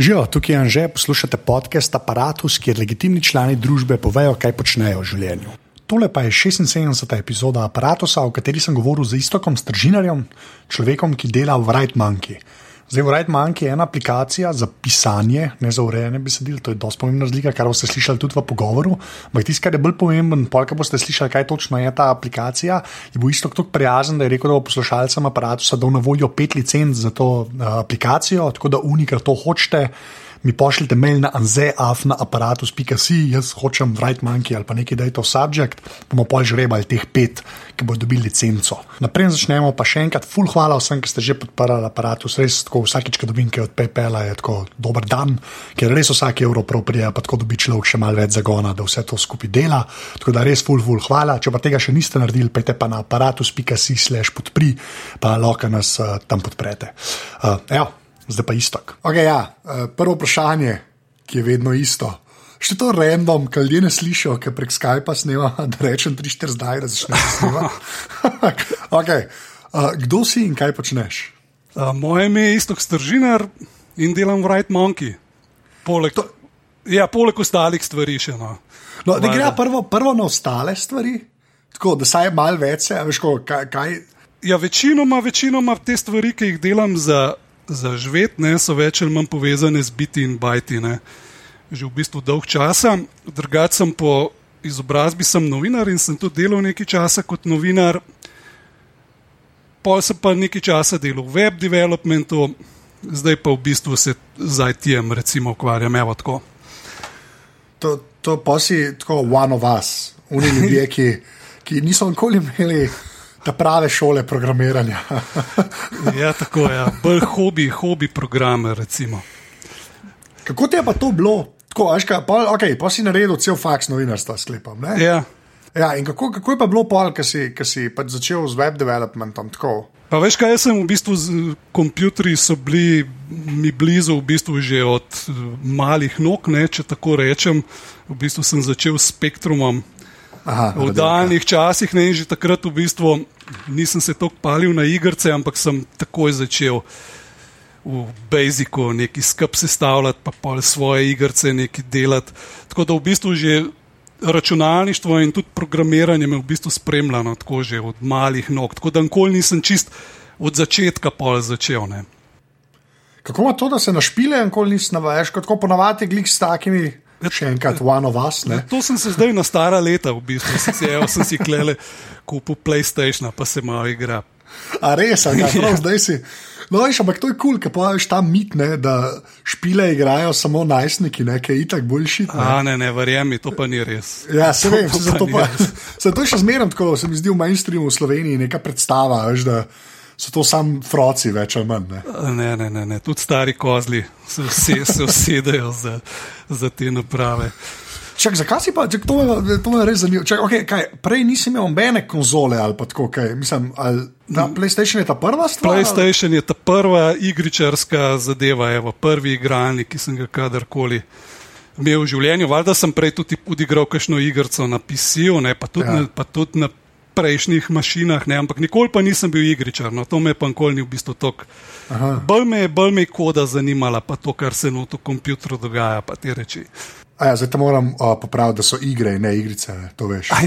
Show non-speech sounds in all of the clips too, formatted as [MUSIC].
Živijo, tukaj je Anže, poslušate podcast Apparatus, kjer legitimni člani družbe povejo, kaj počnejo v življenju. Tole pa je 76. epizoda Apparatusa, v kateri sem govoril z istokom Stržinarjem, človekom, ki dela v Right Monkey. Zdaj, v Monkey je ena aplikacija za pisanje, ne za urejanje besedil, to je dosti pomembna razlika, kar boste slišali tudi v pogovoru. Ampak tisto, kar je bolj pomemben, polka boste slišali, kaj točno je ta aplikacija, je bil isto tako prijazen, da je rekel, da bo poslušalcem aparatusa dal na voljo pet licenc za to uh, aplikacijo, tako da unikar to hočete mi pošljite mail na anzeafnaaparatus.si, jaz hočem Right Monkey ali pa nekaj data subject, bomo pol žrebali teh pet, ki bodo dobili licenco. Naprej začnemo pa še enkrat, full hvala vsem, ki ste že podprli aparatus, res tako vsakič, ko dobim kaj od PayPala, je tako dober dan, ker res vsak evro prav prija, pa tako dobi človek še malo več zagona, da vse to skupaj dela. Tako da res full, full hvala. Če pa tega še niste naredili, pejte pa na aparatus.si slash podpri, pa lahko nas uh, tam podprete. Uh, zdaj pa isto. Okay, ja. Eh, prvo vprašanje, ki je vedno isto. Še to random, kaj ljudje ne slišijo, ker prek Skypa snema, [LAUGHS] da rečem 3-4 zdaj, da začneš [LAUGHS] snemati. [LAUGHS] okay. uh, kdo si in kaj počneš? Uh, moje ime je isto stržinar in delam v Right Monkey. Poleg, to... ja, poleg ostalih stvari še. No. No, da gre prvo, prvo na ostale stvari, tako da saj malo več, veš, kaj. kaj... Ja, večinoma, večinoma te stvari, ki jih delam za za živeti, so več ali manj povezane z biti in bajti. Ne. Že v bistvu dolg časa. Drugač sem po izobrazbi sem novinar in sem tudi delal nekaj časa kot novinar. Pol sem pa nekaj časa delal v web developmentu, zdaj pa v bistvu se z IT-jem ukvarjam. Evo tako. To, to pa si tako one of us, oni ljudje, ki, ki niso nikoli imeli ta prave šole programiranja. [LAUGHS] ja, tako je, ja. bolj hobi, hobi programer. Recimo. Kako ti je pa to bilo? Tako, ajka, pa, okay, pa si naredil cel faks novinarstva, sklepam. Ja. Ja, kako, kako je pa bilo, ki si, si pač začel z web developmentom? Pa veš, kaj sem v bistvu z kompjuterji, so bili mi blizu, v bistvu že od malih nog, ne, če tako rečem. V bistvu sem začel s spektrumom, Aha, v daljnih časih, ne že takrat, v bistvu nisem se tako palil na igrice, ampak sem takoj začel v Basicu nekaj skup sestavljati, pa pol svoje igrice nekaj delati. Tako da v bistvu že računalništvo in tudi programiranje me v bistvu spremljalo, tako že od malih nog. Tako da nikoli nisem čist od začetka pol začel. Ne. Kako ima to, da se našpile, nikoli nisem navajal, kot ponavadi glik s takimi. Še enkrat, one of us. Ne? To sem se zdaj na stara leta, v bistvu. Sem si, evo, sem si klele kupil PlayStation, pa se malo igra. A res, ali ja. prav zdaj si. No, veš, ampak to je kul, cool, ker pojaviš ta mit, ne, da špile igrajo samo najstniki, nekaj itak boljši. Ne. A ne, ne, verjemi, to pa ni res. Ja, se vem, se, to pa, se [LAUGHS] to še zmeraj tako, se mi zdi v mainstreamu v Sloveniji neka predstava, veš, da so to samo froci, več ali manj. Ne? Ne, ne, ne, ne. tudi stari kozli se, vse, se usedejo za, za te naprave. Čak, zakaj si pa, čak, to, me, to me res zanima? Čak, okay, kaj, prej nisem imel nobene konzole ali pa tako, kaj, mislim, ali, na mm. PlayStation je ta prva stvar? PlayStation je ta prva igričarska zadeva, evo, prvi igralnik, ki sem ga kadarkoli. Imel v življenju, valjda sem prej tudi odigral kakšno igrico na PC-u, pa, ja. pa tudi na prejšnjih mašinah, ne, ampak nikoli pa nisem bil igričar, no, to me pa nikoli ni v bistvu tok. Bolj me je, bolj me je koda zanimala, pa to, kar se na kompjuteru dogaja, pa te reči. Ja, zdaj moram uh, popraviti, da so igre, ne igrice. Ne,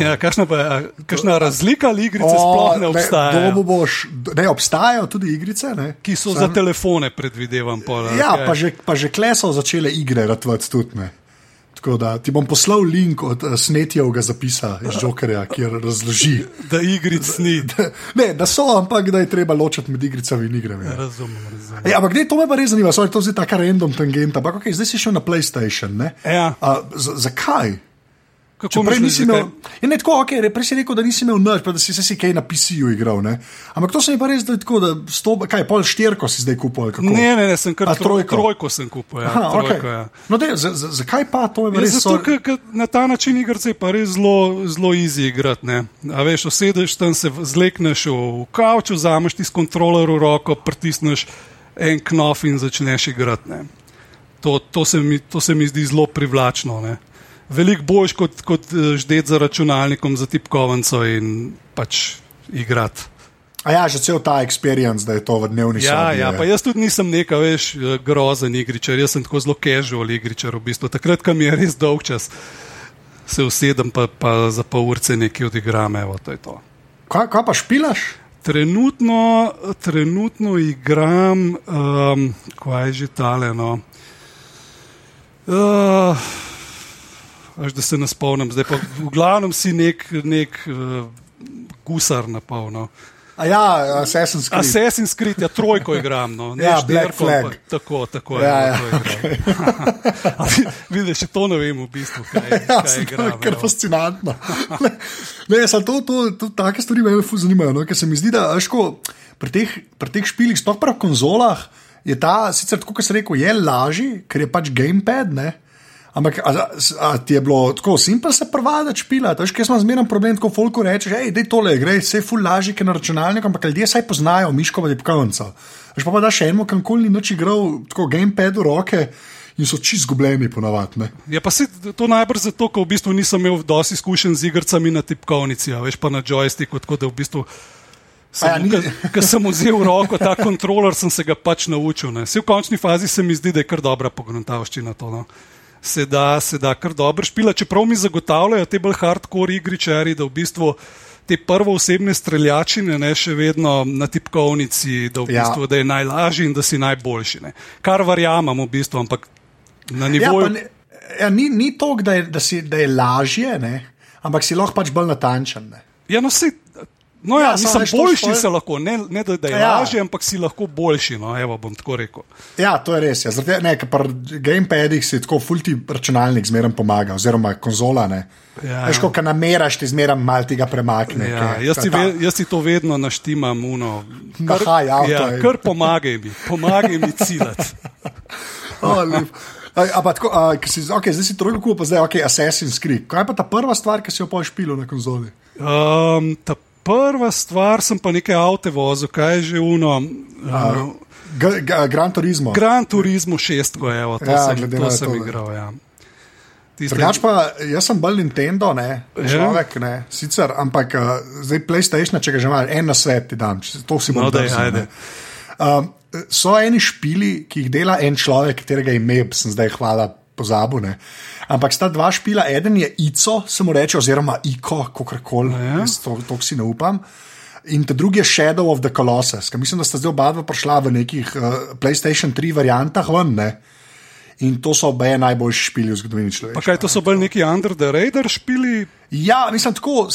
ja, kakšna, pa, kakšna razlika ali igrice o, sploh ne obstajajo? Ne, boš, ne obstajajo tudi igrice, ne? ki so Sam, za telefone, predvidevam. Pol, ja, pa že, pa že kleso začele igre, ratvati tudi. Ne. Tako da ti bom poslal link od uh, snetjevega zapisa iz Jokerja, kjer razloži. [LAUGHS] da igric ni. Da, [LAUGHS] ne, da so, ampak da je treba ločiti med igricami in igrami. Ja. Razumem, razumem. Ja, ampak ne, to me pa res zanima, so to zdaj tako random tangent. Ampak okay, zdaj si šel na PlayStation. Ja. Uh, zakaj? Kako prej nisi imel, je ne tako, okay, prej si rekel, da nisi imel noč, da si se si kaj na PC-ju igral. Ne? Ampak to se mi pa res zdi tako, da sto, kaj, pol štirko si zdaj kupil. Ne, ne, ne, sem kar trojko. trojko sem kupil. Ja, Aha, trojko, okay. ja. no, dej, z, z, zakaj pa to je res? Zato, so... ker na ta način igrce je pa res zelo, zelo easy igrati. A veš, osedeš tam, se zlekneš v kavču, zameš ti s kontrolerjem v roko, pritisneš en knof in začneš igrati. To, to, se mi, to se mi zdi zelo privlačno. Ne? Veliko boljš kot, kot eh, ždet za računalnikom, za tipkovnico in pač igrati. A ja, že cel ta experience, da je to v dnevni Ja, sobi. ja, je. pa jaz tudi nisem neka, veš, eh, grozen igričar, jaz sem tako zelo casual igričar. V bistvu. Takrat, ko mi je res dolg čas, se usedem pa, pa za pol urce nekaj odigram, evo, to je to. Kaj, kaj pa špilaš? Trenutno, trenutno igram, um, kaj je že tale. No. Uh, až da se ne spomnim, zdaj pa v glavnem si nek, nek uh, gusar na polno. A ja, Assassin's Creed. Assassin's Creed, ja, trojko igram. No. Ne Ja, Black Flag. ampak Tako, tako Ja, je. ja, to igram. [LAUGHS] Vidiš, še to ne vem v bistvu, kaj, Ja, kaj sem to igram. je kar evo. fascinantno. Ne, ne to, to, to, take stvari me zanimajo. No? Ker se mi zdi, da veš, ko, pri, teh, pri teh špilih, sploh pri konzolah, je ta, sicer tako, kot se reče, je lažji, ker je pač gamepad. Ne? Ampak a, a, ti je bilo tako simpel se prvada špila, veš, kaj smo zmeraj problem, tako folko rečeš, hej, dej tole, gre, vse je ful lažje, ker na računalniku, ampak ljudje saj poznajo miško v tipkovnico. Veš pa pa da še eno, kamkoli ni noč igral, tako gamepad v roke in so čist zgubljeni ponavadi. Je pa si to najbrž zato, ker v bistvu nisem imel dosti izkušenj z igrami na tipkovnici, a veš pa na joysticku, tako da v bistvu. Ja, Ker sem vzel v roko ta kontroler, sem se ga pač naučil. Ne. Vse v končni fazi se mi zdi, da je kar dobra pogruntavščina to. No. Se da, se da kar dobro špila, čeprav mi zagotavljajo te bolj hardcore igričari, da v bistvu te prvo osebne streljačine ne še vedno na tipkovnici, da, v Ja. bistvu, da je najlažji in da si najboljši. Ne. Kar verjamem v bistvu, ampak na Ja, nivoju. pa ne, ja, ni ni to, da, je- da, si- da je lažje, ne? ampak si lahko pač bolj natančen. Ne? Ja, no, si, no ja, Ja, ja, to boljši špor- se lahko, ne, ne da, da je Ja. ja. lažje, ampak si lahko boljši. No, evo, bom tako rekel. Ja, to je res. Ja. Tega, ne, pri gamepadih si tako fulti računalnik zmeraj pomaga, oziroma konzola. Ne. Ja. Veš, ko ga nameraš, ti zmeraj malo tega premakne. Ja, ke- jaz, ta- ve, jaz si to vedno naštimam. Uno, Nahaj avto ja, in- kar pomagaj mi, pomagaj mi ciljati. [LAUGHS] Oh, lep. A, a pa tako, a, ker si, okay, zdaj si trojko kupil, zdaj ok, Assassin's Creed. Kaj je pa ta prva stvar, ki si jo pa špil na konzoli? Um, ta prva stvar sem pa nekaj avte vozil, kaj je že uno. G Gran Turismo. Gran Turismo 6, evo, to Ja, sem, to sem to, igral. Ja. Drugač pa, jaz sem bolj Nintendo, ne, Ja. človek, ne, sicer, ampak uh, zdaj PlayStation, če ga že imaš, en na svet ti dam, če- to si bom No, daj, ne. Um, so eni špili, ki jih dela en človek, katerega ime sem zdaj hvala pozabil. Ne. Ampak sta dva špila, eden je ICO, se mu reče, oziroma ICO, kako koli, ja? to, to si ne upam. In ta drugi je Shadow of the Colossus, ki mislim, da sta zdaj oba dva prišla v nekih uh, PlayStation 3 variantah ven. Ne. In to so obe najboljši špili v zgodovini Pa človeštva. kaj to so bolj neki under the radar špili? Ja, mislim tako.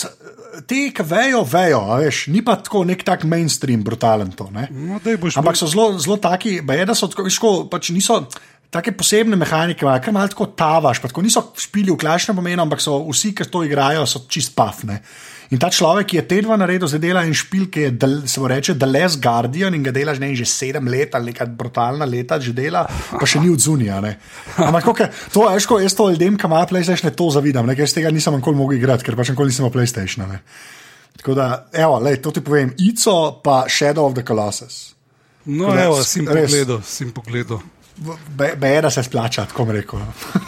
Te, ki vejo, vejo, veš, ni pa tako nek tak mainstream, brutalen to. Ne? No, Ampak so zelo, taki, baje, da so tako, veš, ko, pač niso take posebne mehanike, imajo, kar malo tako tavaš, tako niso špili v klasičnem pomenu, ampak so vsi, ki to igrajo, so čist pafne. In ta človek, ki je te dva naredil, zdaj dela en špil, ki je, del- se mu reče, The Last Guardian in ga delaš ne že sedem let ali neka brutalna leta, že dela, pa še ni od zunija. ne. Ampak tako, ke- to je, ško, jaz to ljudem, ki imajo PlayStation, to zavidam, ne, ker jaz tega nisem nikoli mogel igrati, ker pač nikoli nisem imel PlayStation. Ne. Tako da, evo, lej, to ti povem, ICO pa Shadow of the Colossus. No, Res, evo, sim res. pogledal, sim pogledal. Be, be da se splača, tako rekel.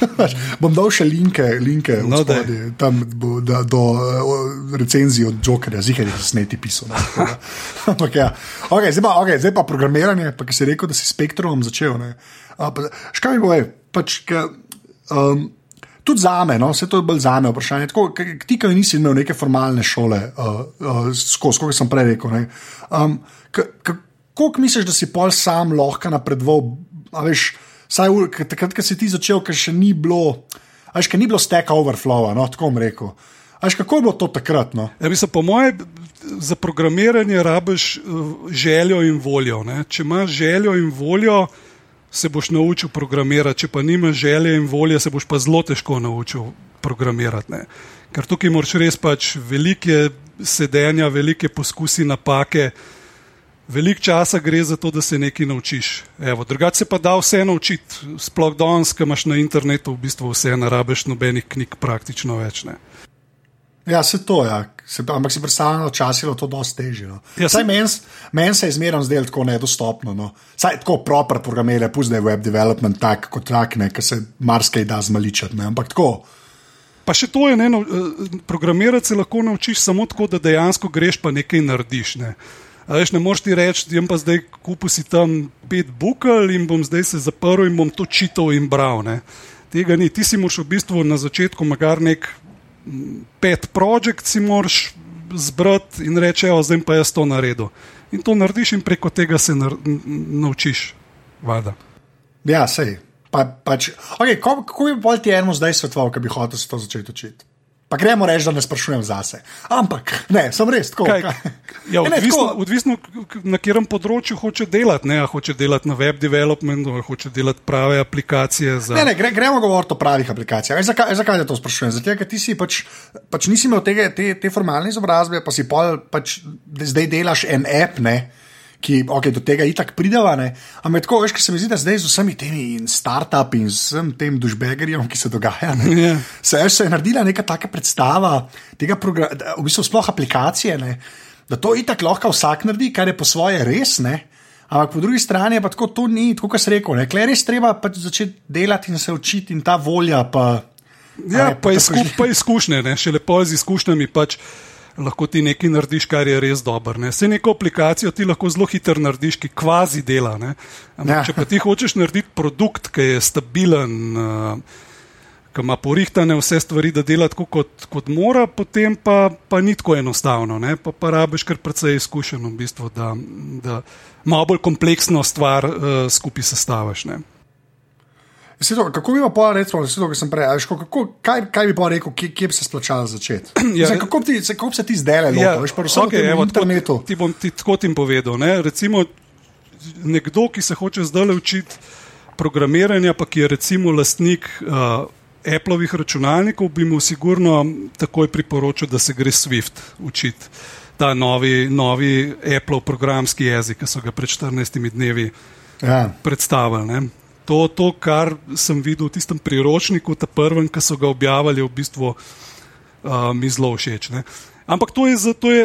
[LAUGHS] Bom dal še linke, linke No, spodaj, tam bo, da, do recenzije od Jokerja, zihar je sneti pisal. [LAUGHS] Ampak ja, okay, zdaj, pa, okay, zdaj pa programiranje, pa ki si rekel, da si s Spectrumom začel. Škaj mi bo, je, pač, ka, um, tudi za me, no, vse to je bolj za me vprašanje. Tako, ti, ki nisi imel neke formalne šole, uh, uh, skozi, kot sem prej rekel. ne, Um, k- k- Koliko misliš, da si pol sam lahko napredoval, a veš, saj takrat, ko si ti začel, ker še ni bilo, a veš, ker ni bilo stack overflowa, no, tako bom rekel. A veš, kako je bilo to takrat? No? Ja, mislim, po mojem, za programiranje rabiš eh, željo in voljo. Ne? Če imaš željo in voljo, se boš naučil programirati, če pa nimaš želje in volje, se boš pa zelo težko naučil programirati. Ne? Ker tukaj moraš res pač velike sedenja, velike poskusi, napake. Veliko časa gre za to, da se nekaj naučiš. Drugače se pa da vse naučiti. Sploh danes, ki imaš na internetu, v bistvu vse, ne rabiš nobenih knjig, praktično več. Ne. Ja, se to, ja. Se, ampak si predstavljam, da včasih je to dosti težje. No. Ja, Saj meni men se je zmeraj zdelo tako nedostopno. No. Saj tako proper programiranje, pusti da je web development tak kot tak, ne, ker se marsikaj da zmaličati. Ne. Ampak tako. Pa še to je, ne, nau- eh, programirati se lahko naučiš samo tako, da dejansko greš pa nekaj narediš. Ne. Veš, ne moreš ti reči, da pa zdaj kupil si tam pet bukel in bom zdaj se zaprl in bom to čital in bral. Ne. Tega ni. Ti si moraš v bistvu na začetku magar nek pet projekt si moraš zbrati in reči, evo, zdaj pa jaz to naredil. In to narediš in preko tega se naučiš. Vada. Ja, sej. Pa, pač, okay, kako bi bolj ti eno zdaj svetoval, ki bi hotel se to začeti učiti? Pa gremo reči, da ne sprašujem zase. Ampak, ne, sem res tako. Kaj, ja, odvisno, ne, odvisno, na katerem področju hoče delati. Ne, hoče delati na web developmentu, hoče delati prave aplikacije. Za... Ne, ne, gre, gremo govoriti o pravih aplikacijah. Zakaj, zakaj to sprašujem? Zato, ker ti si pač, pač nisi imel tega, te, te formalne izobrazbe, pa si pol, pač, zdaj delaš en app. Ne, ki okay, do tega itak prideva. Ampak tako, veš, ki se mi zdi, da zdaj z vsemi temi startupi in vsem tem dušbegerjem, ki se dogaja, ne, yeah. Ja. se, se je naredila neka taka predstava tega, v bistvu sploh aplikacije, ne, da to itak lahko vsak naredi, kar je po svoje res. Ne. Ampak po drugi strani je pa tako, to ni, tako kot se reko, ne, je res treba pač začeti delati in se učiti in ta volja. Pa, ja, ne, pa, pa, izku, pa izkušnje, ne, še lepo z izkušnjami. Pač, lahko ti nekaj narediš, kar je res dobro. Ne. Vse neko aplikacijo ti lahko zelo hitro narediš, ki kvazi dela. Ja. Če pa ti hočeš narediti produkt, ki je stabilen, uh, ki ima porihtane vse stvari, da dela tako, kot, kot mora, potem pa, pa ni tako enostavno. Ne. Pa, pa rabiš kar precej izkušen, v bistvu, da, da malo bolj kompleksno stvar uh, skupaj sestaviš. To, kako bi pa rekel, da sem prej, ali kako, kaj, kaj bi pa rekel, kje, kje bi se splačalo začeti? [CLEARS THROAT] Ja, Zdaj, kako, ti, kako se ti zdaj le ja, lopiš, pa vse okay, v internetu? Ti bom ti tako tim povedal. Ne? Recimo, nekdo, ki se hoče zdaj učiti programiranja, pa ki je recimo lastnik uh, Appleovih računalnikov, bi mu sigurno takoj priporočil, da se gre Swift učiti. Ta novi, novi Apple programski jezik, ki so ga pred 14 dnevi ja. predstavili to, to, kar sem videl v tistem priročniku, ta prvem, ki so ga objavili, v bistvu uh, mi zelo všeč. Ne. Ampak to, je, to, je,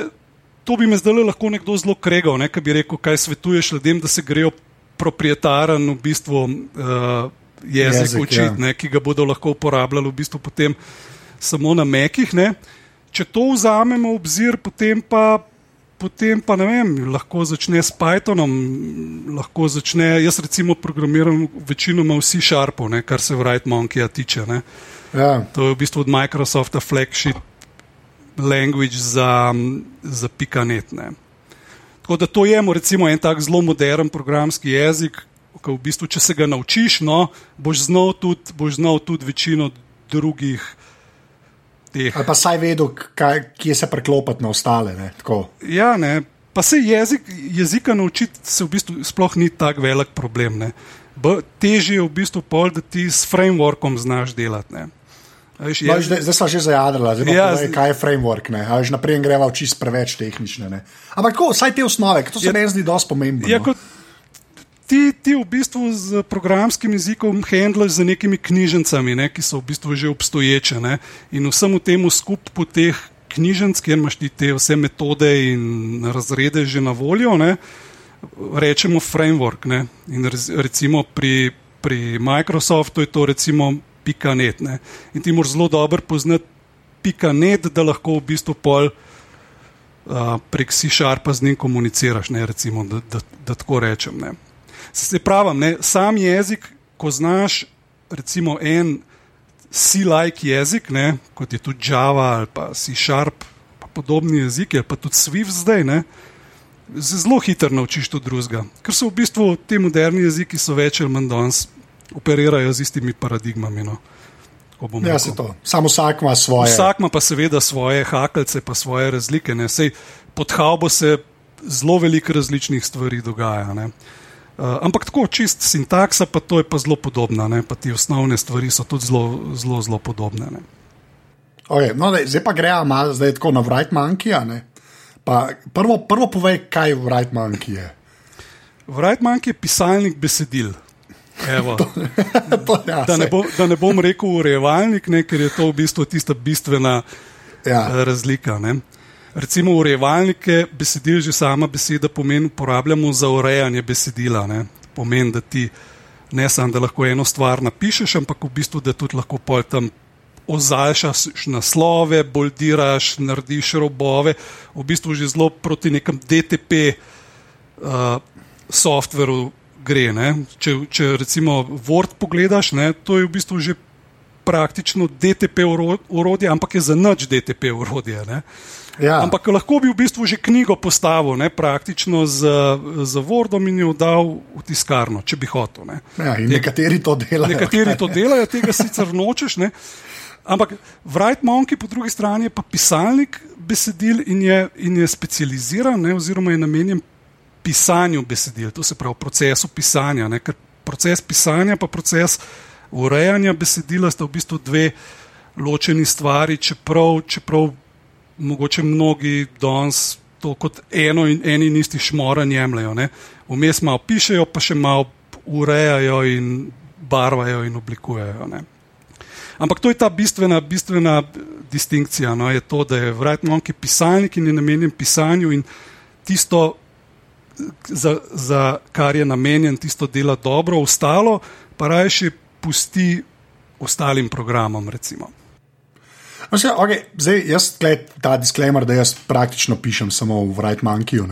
to bi me zdaj lahko nekdo zelo kregal, ne, ki bi rekel, kaj svetuješ ljudem, da se grejo proprietaren v bistvu uh, jezik, jezik učiti, ja. ki ga bodo lahko uporabljali v bistvu potem samo na mekih. Ne. Če to vzamemo v obzir, potem pa potem pa ne vem, lahko začne s Pythonom, lahko začne. Jaz recimo programiram večinoma vsi šarpo, kar se Wright Monkeyja tiče. Ja. To je v bistvu od Microsofta flagship language za, za pikanet. Tako da to je recimo en tak zelo modern programski jezik. V bistvu, če se ga naučiš, no, boš znal tudi, boš znal tudi večino drugih teh. Ali pa saj vedo, kaj, kje se preklopiti na ostale. Ne? Ja, ne. Pa se jezik, jezika naučiti se v bistvu sploh ni tako velik problem. Težje je v bistvu pol, da ti s frameworkom znaš delati. Veš, no, zdaj zdaj smo že zajadrali, zdaj ja, povej, kaj je framework. Veš, naprej greva čist preveč tehnične. Ne? Ampak tako, vsaj te osnove, to se ja, ne zdi dosti pomembno. Ja, no? Ti, ti v bistvu z programskim jezikom handlaš z nekimi knjižnicami, ne, ki so v bistvu že obstoječe. Ne, in vsemu temu skupku teh knjižnic, kjer imaš ti te vse metode in razrede že na voljo, ne, rečemo framework. Ne, in recimo pri, pri Microsoftu je to recimo pika.net. In ti moraš zelo dobro poznati pika.net, da lahko v bistvu pol. Uh, prek C-Sharpa z njim komuniciraš, ne, recimo, da, da, da tako rečem. Ne. Se pravi, ne, sam jezik, ko znaš recimo en C-like jezik, ne, kot je tudi Java ali pa C-Sharp, pa podobni jeziki, ali pa tudi Swift zdaj, ne, zelo hitro naučiš to drugega. Ker so v bistvu ti moderni jeziki več ali manj danes operirajo z istimi paradigmami. No. Ja, se to. Samo vsak ima svoje. Vsak ima pa seveda svoje hakalce, pa svoje razlike. Sej, pod haubo se zelo veliko različnih stvari dogaja. Ne. Uh, ampak tako, čist sintaksa, pa to je pa zelo podobno, pa ti osnovne stvari so tudi zelo, zelo, zelo podobne. Okay, no, daj, zdaj pa gremo malo tako na Wright Monkey. Prvo, prvo povej, kaj Wright Monkey je. Wright Monkey je pisalnik besedil. [LAUGHS] to, to, ja, da, ne bom, da ne bom rekel urejevalnik, ne, ker je to v bistvu tista bistvena ja. razlika. Ne. Recimo urejevalnike besedil, že sama beseda pomeni, uporabljamo za urejanje besedila. Ne. Pomeni, da ti ne samo, da lahko eno stvar napišeš, ampak v bistvu, da tudi lahko pol tam ozaljšaš naslove, boldiraš, narediš robove, v bistvu že zelo proti nekem DTP uh, softveru gre. Če, če recimo Word pogledaš, ne, to je v bistvu že praktično DTP urodje, ampak je za nič DTP urodje. Ja. Ampak lahko bi v bistvu že knjigo postavil, ne, praktično z, z Wordom in jo dal v tiskarno, če bi hotel. Ne. Ja, nekateri to delajo. Nekateri to [LAUGHS] delajo, tega sicer nočeš. Ne. Ampak Wright Monkey po drugi strani je pa pisalnik besedil in je, in je specializiran, ne, oziroma je namenjen pisanju besedil, to se pravi procesu pisanja. Ne, ker proces pisanja pa proces urejanja besedila sta v bistvu dve ločeni stvari, čeprav, čeprav mogoče mnogi danes to kot eno in eni in isti šmoran jemljajo. Vmes malo pišejo, pa še malo urejajo in barvajo in oblikujejo. Ne. Ampak to je ta bistvena, bistvena distinkcija. No, je to, da je Wright Monkey pisalnik in je namenjen pisanju in tisto, za, za kar je namenjen, tisto dela dobro, ostalo pa raje še pusti ostalim programom. Recimo. No, še, okay, zdaj, jaz gled, ta disclaimer, da jaz praktično pišem samo v Wright Monkeyju.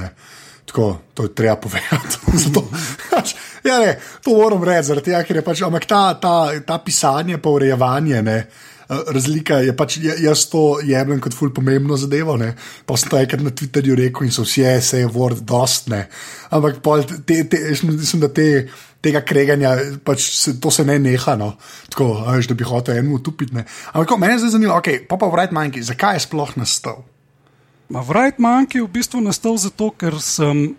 Tako, to je treba povedati. [LAUGHS] Zato, pač, ja, ne, to moram reči, tega, ker je pač, ampak ta, ta, ta pisanje, pa urejevanje. Ne, Razlika je pač, jaz to jemljem kot ful pomembno zadevo. Ne? Pa sem to enkrat na Twitterju rekel in so vsi, se je vord dostne. Ampak te, te, mislim, da te tega kreganja, pač se, to se ne neha, no. tako veš, da bi hotel eno utopiti. Ampak mene zdaj zanima, okay, pa pa Wright Monkey, zakaj je sploh nastal? Ma Wright Monkey je v bistvu nastal zato, ker sem.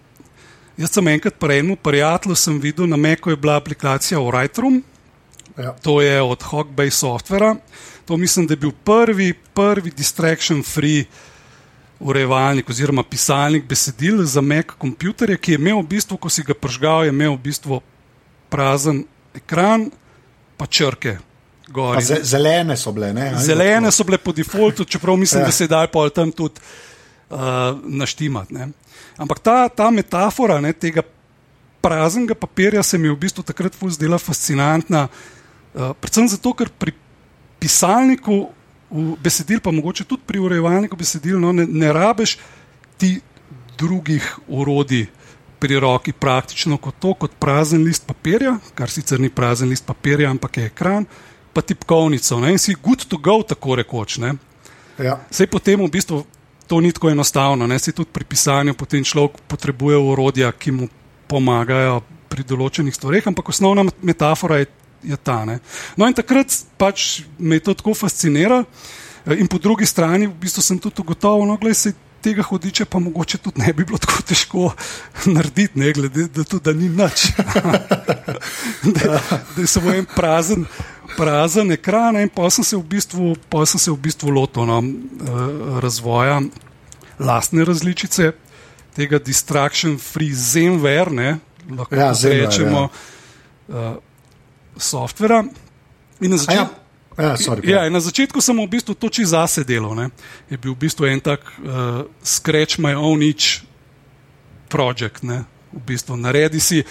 Jaz sem enkrat prej, prijatelj sem videl, na Meku je bila aplikacija Wrightroom, ja. to je od Hawkbase Software. To mislim, da je bil prvi, prvi distraction free urejevalnik oziroma pisalnik besedil za Mac komputerje, ki je imel v bistvu, ko si ga pržgal, je imel v bistvu prazen ekran, pa črke. Pa zelene so bile. Ne? Zelene so bile po defaultu, čeprav mislim, ja. da se da pa tam tudi uh, naštimati. Ne? Ampak ta, ta metafora ne, tega praznega papirja se mi je v bistvu takrat zdela fascinantna. Uh, predvsem zato, ker pri pisalniku besedil, pa mogoče tudi pri urejevalniku besedil, no, ne, ne rabeš ti drugih urodij pri roki praktično kot to, kot prazen list papirja, kar sicer ni prazen list papirja, ampak je ekran, pa tipkovnico. Ne? In si good to go, tako rekoč. Ja. Sej potem v bistvu to ni tako enostavno. Ne? Si tudi pri pisanju potem človek potrebuje urodja, ki mu pomagajo pri določenih stvareh, ampak osnovna metafora je, je ta. Ne? No in takrat pač me je to tako fasciniralo. In po drugi strani, v bistvu sem tudi ugotovil, no, gledaj, tega hodiča pa mogoče tudi ne bi bilo tako težko narediti, ne glede na to, da ni nič. [LAUGHS] da, da je samo en prazen, prazen ekran in pa sem se v bistvu, v bistvu lotil no, eh, razvoja lastne različice tega distraction free zemver, ne lahko ja, rečemo, ja. uh, softvera. In na začetku. Ja, sorry, ja, na začetku sem v bistvu to čisto zase delal. Ne. Je bil v bistvu en tak uh, scratch my own itch project. Ne. V bistvu naredi si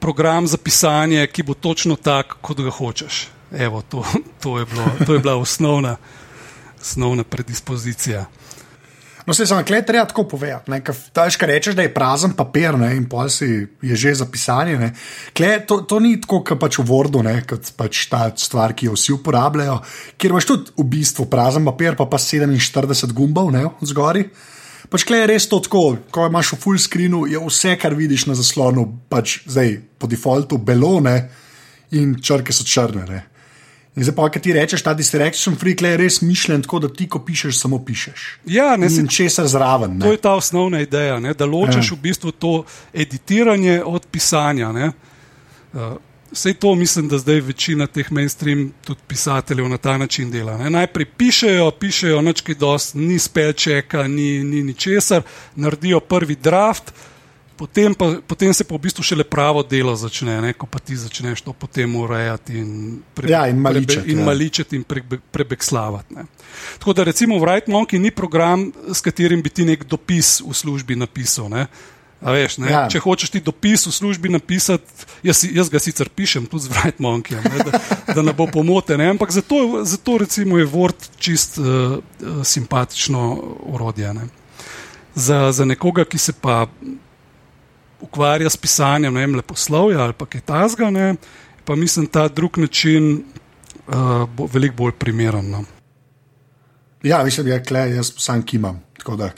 program za pisanje, ki bo točno tak, kot ga hočeš. Evo, to, to, je bilo, to je bila osnovna, osnovna predispozicija. No, se samo klej treba tako povedati. Tež, kar rečeš, da je prazen papir ne, in pol si je že zapisanje. Klej, to, to ni tako, kot pač v Wordu, ne, kot pač ta stvar, ki jo vsi uporabljajo, kjer imaš tudi v bistvu prazen papir, pa pa 47 gumbov zgori. Pač klej je res to tako, ko imaš v full screenu, je vse, kar vidiš na zaslonu, pač zdaj po defaultu belone in črke so črne. Ne. In zdaj, pa, kaj ti rečeš, ta distraction free je res mišljen tako, da ti, ko pišeš, samo pišeš. Ja, ne si česar zraven. Ne? To je ta osnovna ideja, ne? da ločiš ja. v bistvu to editiranje od pisanja. Vse uh, to mislim, da zdaj večina teh mainstream tudi pisateljev na ta način dela. Ne? Najprej pišejo, pišejo nočki dost, ni spelčeka, ni, ni ničesar, naredijo prvi draft. Potem, pa, potem se pa v bistvu šele pravo delo začne, ne? ko pa ti začneš to potem urejati in, pre, ja, in maličeti in, ja. in pre, prebekslavati. Tako da recimo Wright Monkey ni program, s katerim bi ti nek dopis v službi napisal. Veš, ja. Če hočeš ti dopis v službi napisati, jaz, jaz ga sicer pišem tudi z Wright Monkeyjem, da, da ne bo pomote. Ne? Ampak zato, zato recimo je Word čist uh, simpatično urodje. Ne? Za, za nekoga, ki se pa ukvarja s pisanjem ne vem, leposlovja ali pa kaj tasga, ne, pa mislim, da ta drug način uh, bo veliko bolj primeren. No. Ja, mislim, da je kle, jaz sam kimam. Da,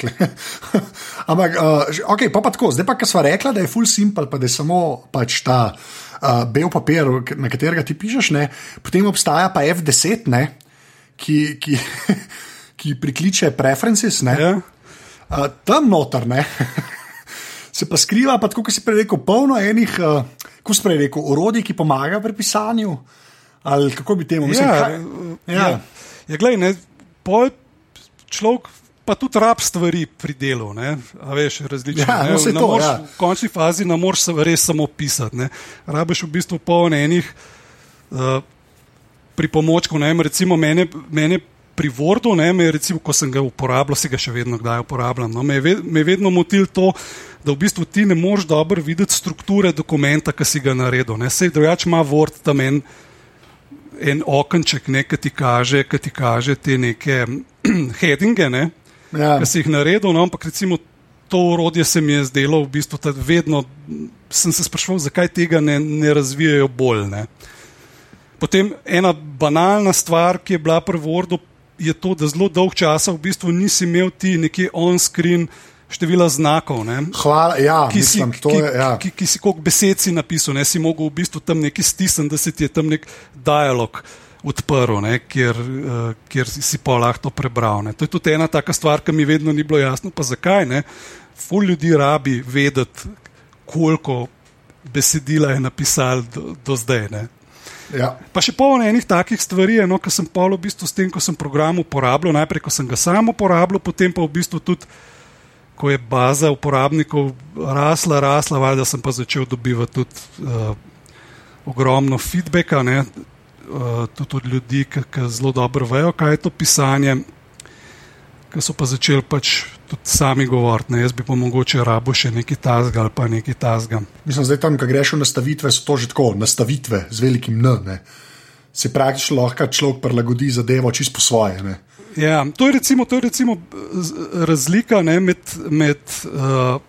[LAUGHS] Ampak, uh, okay, pa, pa tako, zdaj pa, ki smo rekli, da je full simple, pa da je samo pač ta uh, bel papir, na katerega ti pišeš, ne? potem obstaja pa F10, ne? ki, ki, [LAUGHS] ki prikliče preferences. Ja. Uh, tam noter, ne. [LAUGHS] Se pa skriva, pa tako, kot si prej rekel, polno enih, uh, kako si prej rekel, orodij, ki pomagajo pri pisanju. Ali kako bi temu rekel? Ja, ja. ja. ja gledaj, ne, človek pa tudi rab stvari pri delu. Ne, veš, različne. Ja, no, to, mož, ja. V končni fazi ne moreš res samo pisati. Ne. Rabiš v bistvu polno enih uh, pripomočkov. Recimo mene. mene pri Wordu, ne, me, recimo, ko sem ga uporabljal, se ga še vedno kdaj uporabljam. No, me, je me je vedno motil to, da v bistvu ti ne moreš dobro videti strukture dokumenta, ki si ga naredil. Sej drugače ima Word tam en, en okenček, ki ti kaže, ti kaže te neke [CLEARS THROAT] headinge, ne, ja. ki si jih naredil. No, ampak recimo to urodje se mi je zdelo, v bistvu vedno sem se sprašval, zakaj tega ne, ne razvijajo bolj. Ne. Potem ena banalna stvar, ki je bila pri Wordu, je to, da zelo dolg čas v bistvu nisi imel ti neki on-screen števila znakov. Ne? Hvala, ja, ki si, mislim, to je. Ja. Ki, ki, ki si koliko besed si napisal, ne si mogel v bistvu tam neki stisniti, da se ti je tam nek dialog. Odprl, ne, kjer, uh, kjer si pa lahko prebral. Ne. To je tudi ena taka stvar, ki mi vedno ni bilo jasno, pa zakaj. Ne. Ful ljudi rabi vedeti, koliko besedila je napisal do, do zdaj. Ne. Ja. Pa še polno enih takih stvari, no, ki sem pa v bistvu s tem, ko sem program uporabljal, najprej, ko sem ga sam uporabljal, potem pa v bistvu tudi, ko je baza uporabnikov rasla, rasla, valjda sem pa začel dobivati tudi uh, ogromno feedbacka, ne, uh, tudi od ljudi, ki zelo dobro vejo, kaj je to pisanje ki so pa začeli pač tudi sami govoriti. Jaz bi pa mogoče rabo še nekaj tasga ali pa nekaj tasga. Mislim, da tam, ko greš v nastavitve, so to že tako, nastavitve z velikim N. Ne. Se praktično lahko človek prilagodi zadevo čisto po svoje. Ne. Ja, to je recimo, to je recimo razlika ne, med. med uh,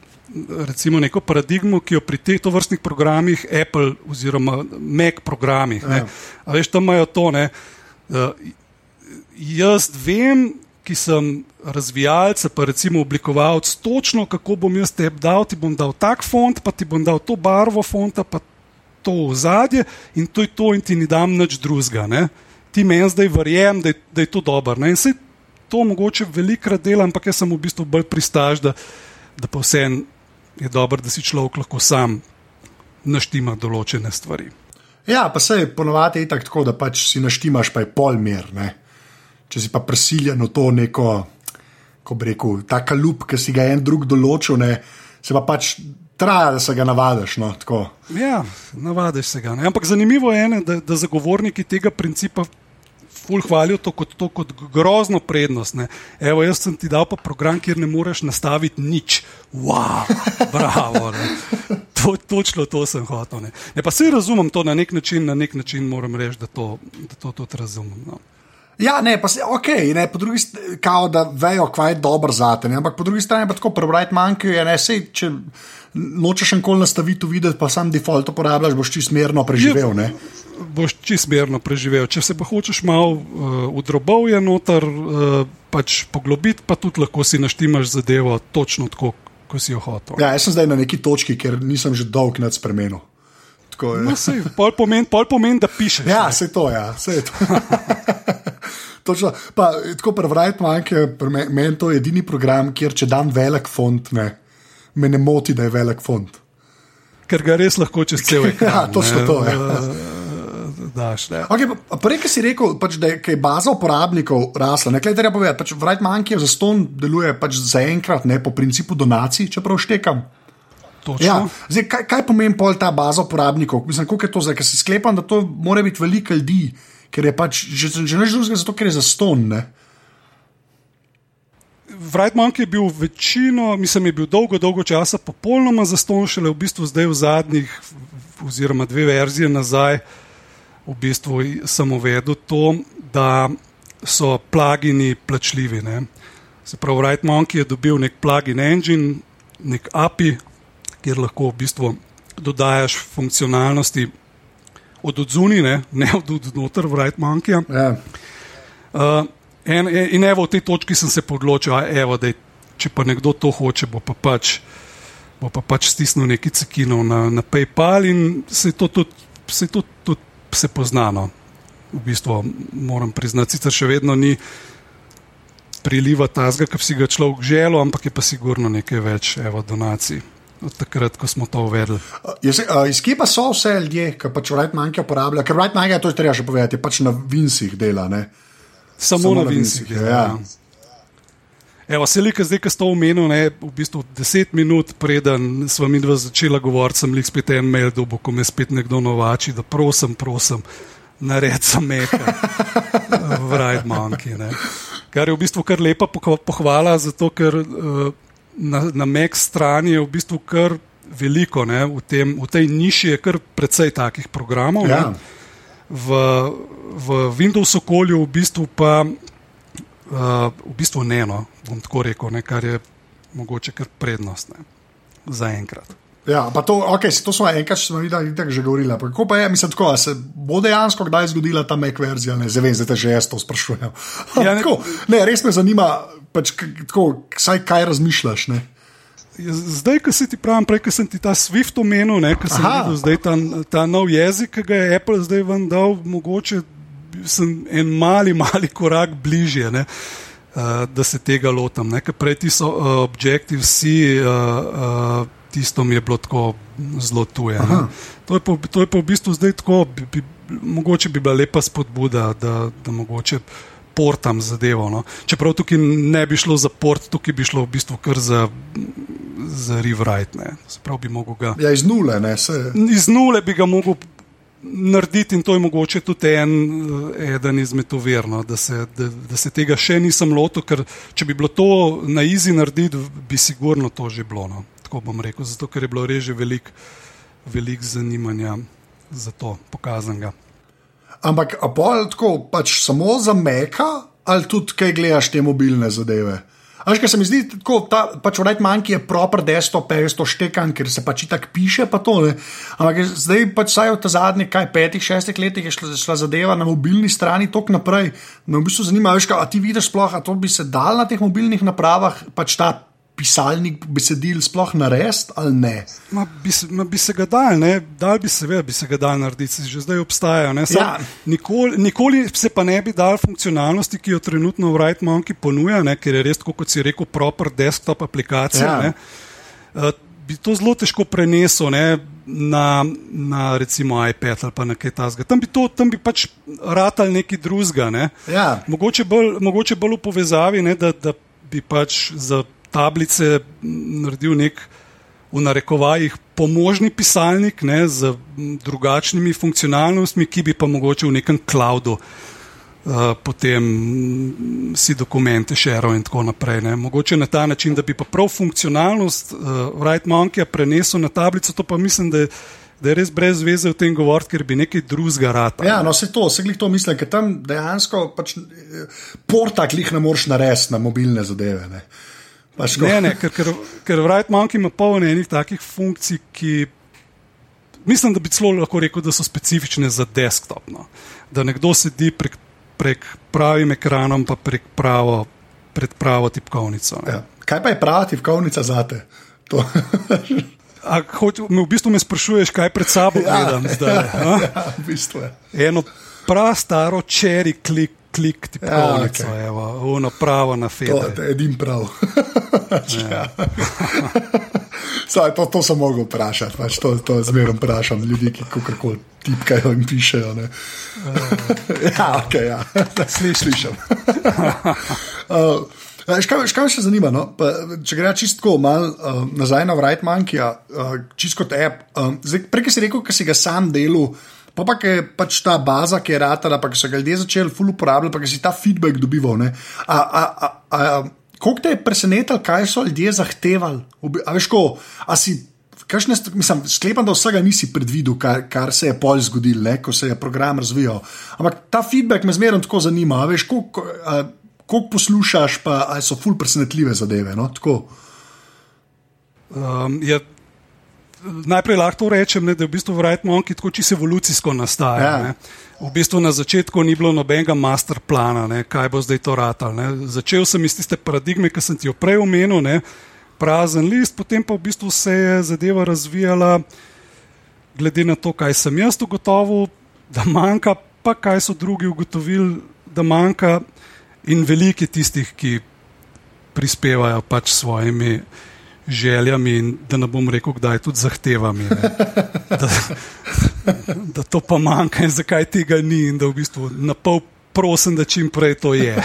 Recimo neko paradigmo, ki jo pri teh vrstnih programih, Apple oziroma Mac programih, ja. veš, tam imajo to. Ne, uh, jaz vem, ki sem razvijalec, pa recimo oblikovalec, točno kako bom jaz te dal, ti bom dal tak font, pa ti bom dal to barvo fonta, pa to v zadje in to je to, in ti ni dam nič drugega. Ti meni zdaj verjem, da, da je to dobro. In se to mogoče velikrat dela, ampak jaz sem v bistvu bolj pristaž, da, da pa vse je dobro, da si človek lahko sam naštima določene stvari. Ja, pa se ponovadi je tako, da pač si naštimaš, pa je polmer če si pa prisiljen v to neko, ko bi rekel, ta kalup, ki si ga en drug določil, ne, se pa pač traja, da se ga navadiš. No, ja, navadiš se ga. Ne. Ampak zanimivo je, ne, da, da zagovorniki tega principa. Ful hvalijo to kot, to kot grozno prednost. Ne. Evo, jaz sem ti dal pa program, kjer ne moreš nastaviti nič. Wow, bravo. Ne. To, točno to sem hotel. Ne. Ne, pa se razumem to na nek način, na nek način moram reči, da to, da to tudi razumem. No. Ja, ne, pa se ok, ne, po drugi strani, kao da vejo, kaj je dobro za te. Ampak po drugi strani pa tako prebrati manjkajo, ne, sej, če nočeš enkoli nastaviti videti, pa sam default uporabljaš, boš čist mirno preživel. Ne. Boš čist mirno preživel. Če se pa hočeš malo uh, v drobovje noter uh, pač poglobiti, pa tudi lahko si naštimaš zadevo točno tako, kot si jo hotel. Ja, jaz sem zdaj na neki točki, ker nisem že dolg nad spremenil. No, pol pomeni, pomen, da pišeš. Ja, se to, ja, se to. [LAUGHS] Točno, pa, tako prevrajte, manjke, meni to je edini program, kjer če dam velik font, ne, me ne moti, da je velik font. Ker ga res lahko čez cel [LAUGHS] svet. ja, točno to. Ja. [LAUGHS] Daš, okay, Prej, ki si rekel, pač, da je baza uporabnikov rasla, nekaj treba povedati. Pač, Vrajt manjke za ston deluje pač zaenkrat po principu donacij, čeprav štekam. Ja, zdaj, kaj, kaj pomeni pol ta baza uporabnikov? Mislim, kako je to zdaj, ker se sklepam, da to mora biti veliko ljudi ker je pač že, že neč drugega, zato ker je za ston. Vrajtmank je bil večino, mislim, je bil dolgo, dolgo časa popolnoma zaston, šele v bistvu zdaj v zadnjih, oziroma dve verzije nazaj, v bistvu sem uvedel to, da so plagini plačljivi. Ne. Se pravi, Vrajtmank je dobil nek plugin engine, nek API, kjer lahko v bistvu dodajaš funkcionalnosti od odzuni, ne, ne od znotraj, v Right Monkey. Ja. Uh, in, in evo, v tej točki sem se odločil, da če pa nekdo to hoče, bo pa pač, bo pa pač stisnil nekaj cekinov na, na PayPal in se to tudi se, to, to, se poznano. V bistvu moram priznati, sicer še vedno ni priliva tazga, ki bi si ga človek želel, ampak je pa sigurno nekaj več evo, donacij. Od takrat, ko smo to uvedli. Iz kje pa so vse ljudje, ki pač Right Monkey uporabljajo? Ker Right Monkey, to je treba še povedati, je pač na Vincih dela. Ne? Samo, Samo na, na Vincih. Ja. Ja. Evo, se lika zdaj, ki ste omenili, ne, v bistvu deset minut preden smo mi dva začela govoriti, sem lik spet en mail dobo, ko me spet nekdo novači, da prosim, prosim, nared sem meka [LAUGHS] v Right Monkey. Ne. Kar je v bistvu kar lepa pohvala, zato ker. Uh, na, na Mac strani je v bistvu kar veliko, v, tem, v tej niši je kar precej takih programov. Ja. V, v Windows okolju v bistvu pa uh, v bistvu ne, no, bom tako rekel, ne, kar je mogoče kar prednost ne, za enkrat. Ja, pa to, okay, to smo enkrat, smo videli, da je že govorila. Kako pa je, mislim, tako, se bo dejansko kdaj zgodila ta Mac verzija? Ne, zdaj vem, da te že jaz to sprašujem. Ja, ne, [LAUGHS] ne, res me zanima, pač, tako, saj, kaj razmišljaš. Ne? Ja, zdaj, ko si ti pravim, prej sem ti ta Swift omenil, ki sem videl zdaj ta, ta nov jezik, ki ga je Apple zdaj ven dal, mogoče sem en mali, mali korak bližje. Ne? Uh, da se tega lotam. Prej ti so uh, Objective-C, uh, uh, tisto mi je bilo tako zelo tuje. To je, pa, to je pa v bistvu zdaj tako, bi, bi, mogoče bi bila lepa spodbuda, da, da mogoče portam zadevo. No. Čeprav tukaj ne bi šlo za port, tukaj bi šlo v bistvu kar za, za rewrite. Bi ga, ja, iz nule, ne se. Iz nule bi ga mogel narediti in to je mogoče tudi en, eden izmed uverno, da, da, da se tega še nisem lotil, ker če bi bilo to na izi narediti, bi sigurno to že bilo. No. Tako bom rekel, zato ker je bilo reže veliko velik zanimanja za to pokazanega. Ampak apol tako pač samo za meka, ali tudi kaj gledaš te mobilne zadeve. Až kaj se mi zdi, tako da pač v Redmanki je proper desktop, je to štekan, ker se pač tako piše. Pa to, Ampak zdaj pač vsaj v ta zadnjih kaj petih, šestih letih je šla, šla zadeva na mobilni strani tok naprej. Me v bistvu zanima, veš, kaj, ti vidiš sploh, a to bi se dal na teh mobilnih napravah, pač ta pisalnik besedil sploh narediti ali ne? Ma bi, ma bi se ga dal, ne? dal bi se, bi se ga dal narediti, že zdaj obstajajo. Ja. Nikoli, nikoli se pa ne bi dal funkcionalnosti, ki jo trenutno v Right Monkey ponuja, ne? ker je res, kot si rekel, proper desktop aplikacija. Ja. Uh, bi to zelo težko prenesel ne? na, na recimo iPad ali pa nekaj tasga. Tam bi, to, tam bi pač ratal nekaj drugega. Ne? Ja. Mogoče, bolj, mogoče bolj v povezavi, ne? da, da bi pač za tablice naredil nek v narekovajih pomožni pisalnik ne, z drugačnimi funkcionalnostmi, ki bi pa mogoče v nekem cloudu uh, potem si dokumente širil in tako naprej. Ne. Mogoče na ta način, da bi pa prav funkcionalnost uh, Right Monkey prenesel na tablico, to pa mislim, da je. Da je res brez veze v tem govoriti, ker bi nekaj drugega rad. Ja, no, se to, se glih to mislim, ker tam dejansko pač, eh, portak jih ne moreš narediti na mobilne zadeve. Ne. Ne, ne, ker, ker, ker Wright Monkey ima polno enih takih funkcij, ki mislim, da bi celo lahko rekel, da so specifične za desktop. No. Da nekdo sedi prek, prek pravim ekranom, pa prek pravo, pred pravo tipkovnico. Ja. Kaj pa je prava tipkovnica za te? V bistvu me sprašuješ, kaj pred sabo ja, gledam zdaj. Ja, v bistvu Eno prav staro čeri klik klik, tipkovnico, ja, okay. ono pravo na Facebook. To je edin prav. [LAUGHS] ja. [LAUGHS] Saj, to, to sem mogel vprašati, pač to, to zmeraj vprašam ljudi, ki kako tipkajo in pišejo. [LAUGHS] ja, ok, ja. slišim. uh, Škaj, škaj me še zanima, no? pa, če gre čisto malo uh, nazaj na Wright Monkey, uh, čisto kot app. Uh, Prej si rekel, da si ga sam delal. Pa pa je pač ta baza, ki je ratala, pa so ga ljudje začeli ful uporabljati, pa si ta feedback dobival. Kako te je presenetilo, kaj so ljudje zahtevali? A veš, ko, a si, kašne, mislim, sklepam, da vsega nisi predvidel, kar, kar se je pol zgodilo, ko se je program razvijal. Ampak ta feedback me zmeraj tako zanima. A veš, koliko poslušaš, pa so ful presenetljive zadeve. No? Um, je najprej lahko rečem, ne, da je v bistvu Wright Monkey tako čisto evolucijsko nastajal. Ja. V bistvu na začetku ni bilo nobenega master plana, ne, kaj bo zdaj to ratal. Ne. Začel sem iz tiste paradigme, ki sem ti jo prej omenil, ne, prazen list, potem pa v bistvu se je zadeva razvijala, glede na to, kaj sem jaz ugotovil, da manjka, pa kaj so drugi ugotovili, da manjka, in veliki tistih, ki prispevajo pač svojimi željami, in da ne bom rekel, kdaj tudi zahtevami. Ne. Da, da to pa manjka in zakaj tega ni, in da v bistvu na pol prosim, da čim prej to je.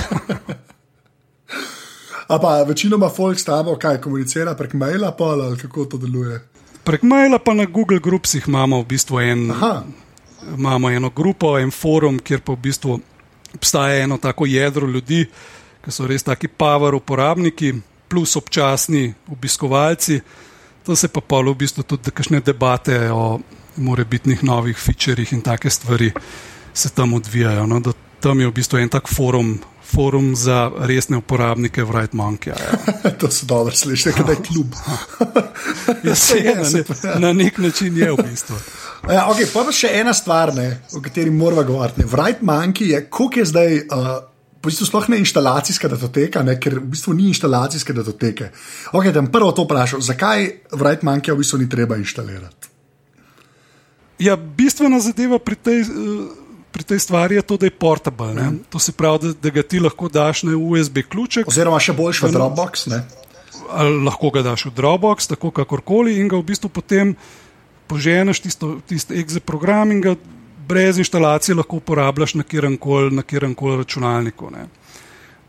A pa večinoma folk s tabo kaj komunicira prek maila, pa ali kako to deluje? Prek maila pa na Google Groupsih imamo v bistvu en, Aha, imamo eno grupo, en forum, kjer pa v bistvu obstaja eno tako jedro ljudi, ki so res taki power uporabniki, plus občasni obiskovalci. To se pa polo v bistvu tudi kakšne debate o morebitnih novih featurjih in take stvari se tam odvijajo. No, da tam je v bistvu en tak forum. Forum za resne uporabnike Wright Monkey. Ja. [LAUGHS] to se dobro sliši, da je klub. Ja, [LAUGHS] se je, na, ne, na nek način je v bistvu. Ja, okay, pa pa še ena stvar, ne, o kateri moramo govoriti. Wright Monkey je, koliko je zdaj, uh, v bistvu sploh ne instalacijska datoteka, ne, ker v bistvu ni instalacijske datoteke. Okay, da prvo to vprašal, zakaj Wright Monkey v bistvu ni treba inštalirati? Ja, bistvena zadeva pri tej, eh, pri tej stvari je to, da je portable. Ne? To se pravi, da, da ga ti lahko daš na USB ključek, Oziroma še boljš v Dropbox. Ne? lahko ga daš v Dropbox, tako kakorkoli, in ga v bistvu potem poženeš tisto, tisto exe program in ga brez instalacije lahko uporabljaš na kjerkoli kol računalniku.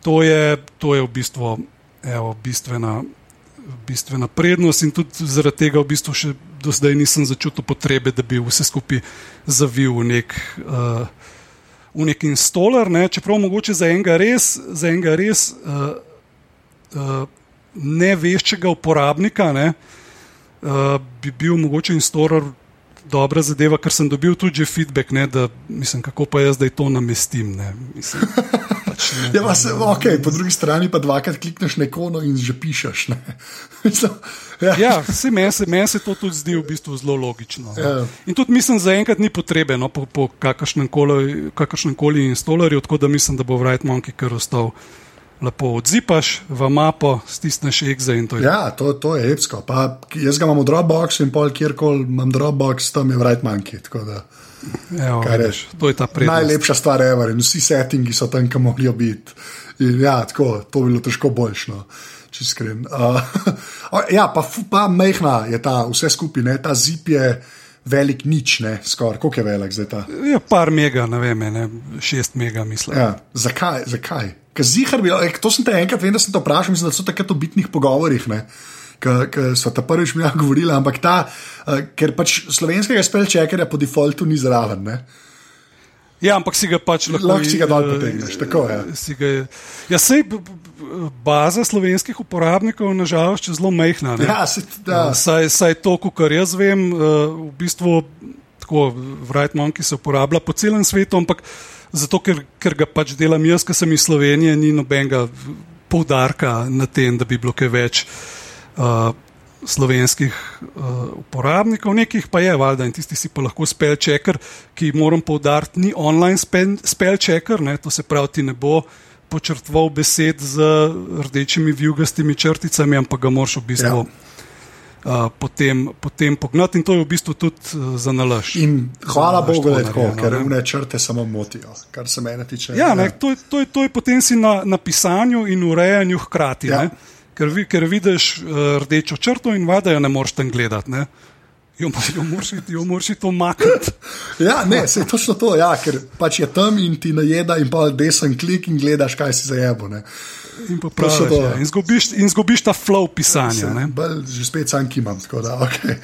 To je, to je v bistvu evo, bistvena, bistvena prednost in tudi zaradi tega v bistvu še do zdaj nisem začutil potrebe, da bi vse skupaj zavil v nek. Uh, V neki installer, ne, čeprav mogoče za enega res, za enega res uh, uh, neveščega uporabnika ne, uh, bi bil mogoče installer dobra zadeva, ker sem dobil tudi feedback, ne, da mislim, kako pa jaz zdaj to namestim. Ne, mislim, pač ne, Ja, pa se, okay, po drugi strani pa dvakrat klikneš na ikono in že pišeš. ne. [LAUGHS] Mislim, ja. Ja, se meni se, men se to tudi zdi v bistvu zelo logično. no. Ja. In tudi mislim, zaenkrat ni potrebe no, po, po kakršnem koli, koli installerju, tako da mislim, da bo Wright Monkey kar ostal. Lepo odzipaš v mapo, stisneš exe in to je. Ja, to, to je epsko. Pa, jaz ga imam v Dropboxu in pol kjerkoli imam Dropbox, tam je Wright Monkey. da Evo, Kaj vidiš, to je ta prednost. Najlepša stvar je, in vsi settingi so tam, kam morajo biti. In ja, tako, to bi bilo težko boljšno. iskren. Uh, [LAUGHS] ja, pa, pa mehna je ta vse skupaj, ne, ta zip je velik nič, ne, skoraj, koliko je velik zdaj ta. Ja, par mega, ne vem, ne, šest mega, mislim. Ja, zakaj? zakaj? Ker zihar bi, eh, to sem te enkrat, vem, da sem to vprašal, mislim, da so takrat v bitnih pogovorih. Ne? Ki so ta prvič mi [LAUGHS] govorili, ampak ta, uh, ker pač slovenskega spelčekerja po defaultu ni zraven. Ne? Ja, ampak si ga pač lahko, Lahko si ga dol eh, potegneš, tako, ja. si ga, ja, sej baza slovenskih uporabnikov je nažalost še zelo majhna. ne. Ja, se, da, Saj, saj to, kar jaz vem, v bistvu tako Wright Monkey se uporablja po celem svetu, ampak zato, ker, ker ga pač delam jaz, ki sem iz Slovenije, ni nobenega poudarka na tem, da bi bilo kaj več uh, slovenskih uh, uporabnikov, nekih pa je, valjda, in tisti si pa lahko spell checker, ki moram poudariti, ni online spell, spell checker, ne, to se pravi, ti ne bo počrtval besed z rdečimi vijugastimi črticami, ampak ga moraš v bistvu. Ja. Uh, potem, potem pognati, in to je v bistvu tudi uh, za nalaž. in hvala Za nalašč Bogu, da je to tako, narejeno, ker ne. umne črte samo motijo, kar se mene tiče. Ja, ne, to, to, to je potem si na, na pisanju in urejanju hkrati. Ja. Ja. Ker, vi, ker vidiš uh, rdečo črto in vada jo ne moreš tam gledati. Ne? Jo, jo moraš jo moraš iti omakniti. [LAUGHS] Ja, ne, se je točno to, ja, ker pač je tam in ti najeda, in pa desen klik in gledaš, kaj si zajebo. Ne. In, popraviš, ja. in, zgubiš, in zgubiš ta flow pisanja. Ne? Bolj, že spet sam kimam. tako Da, okay.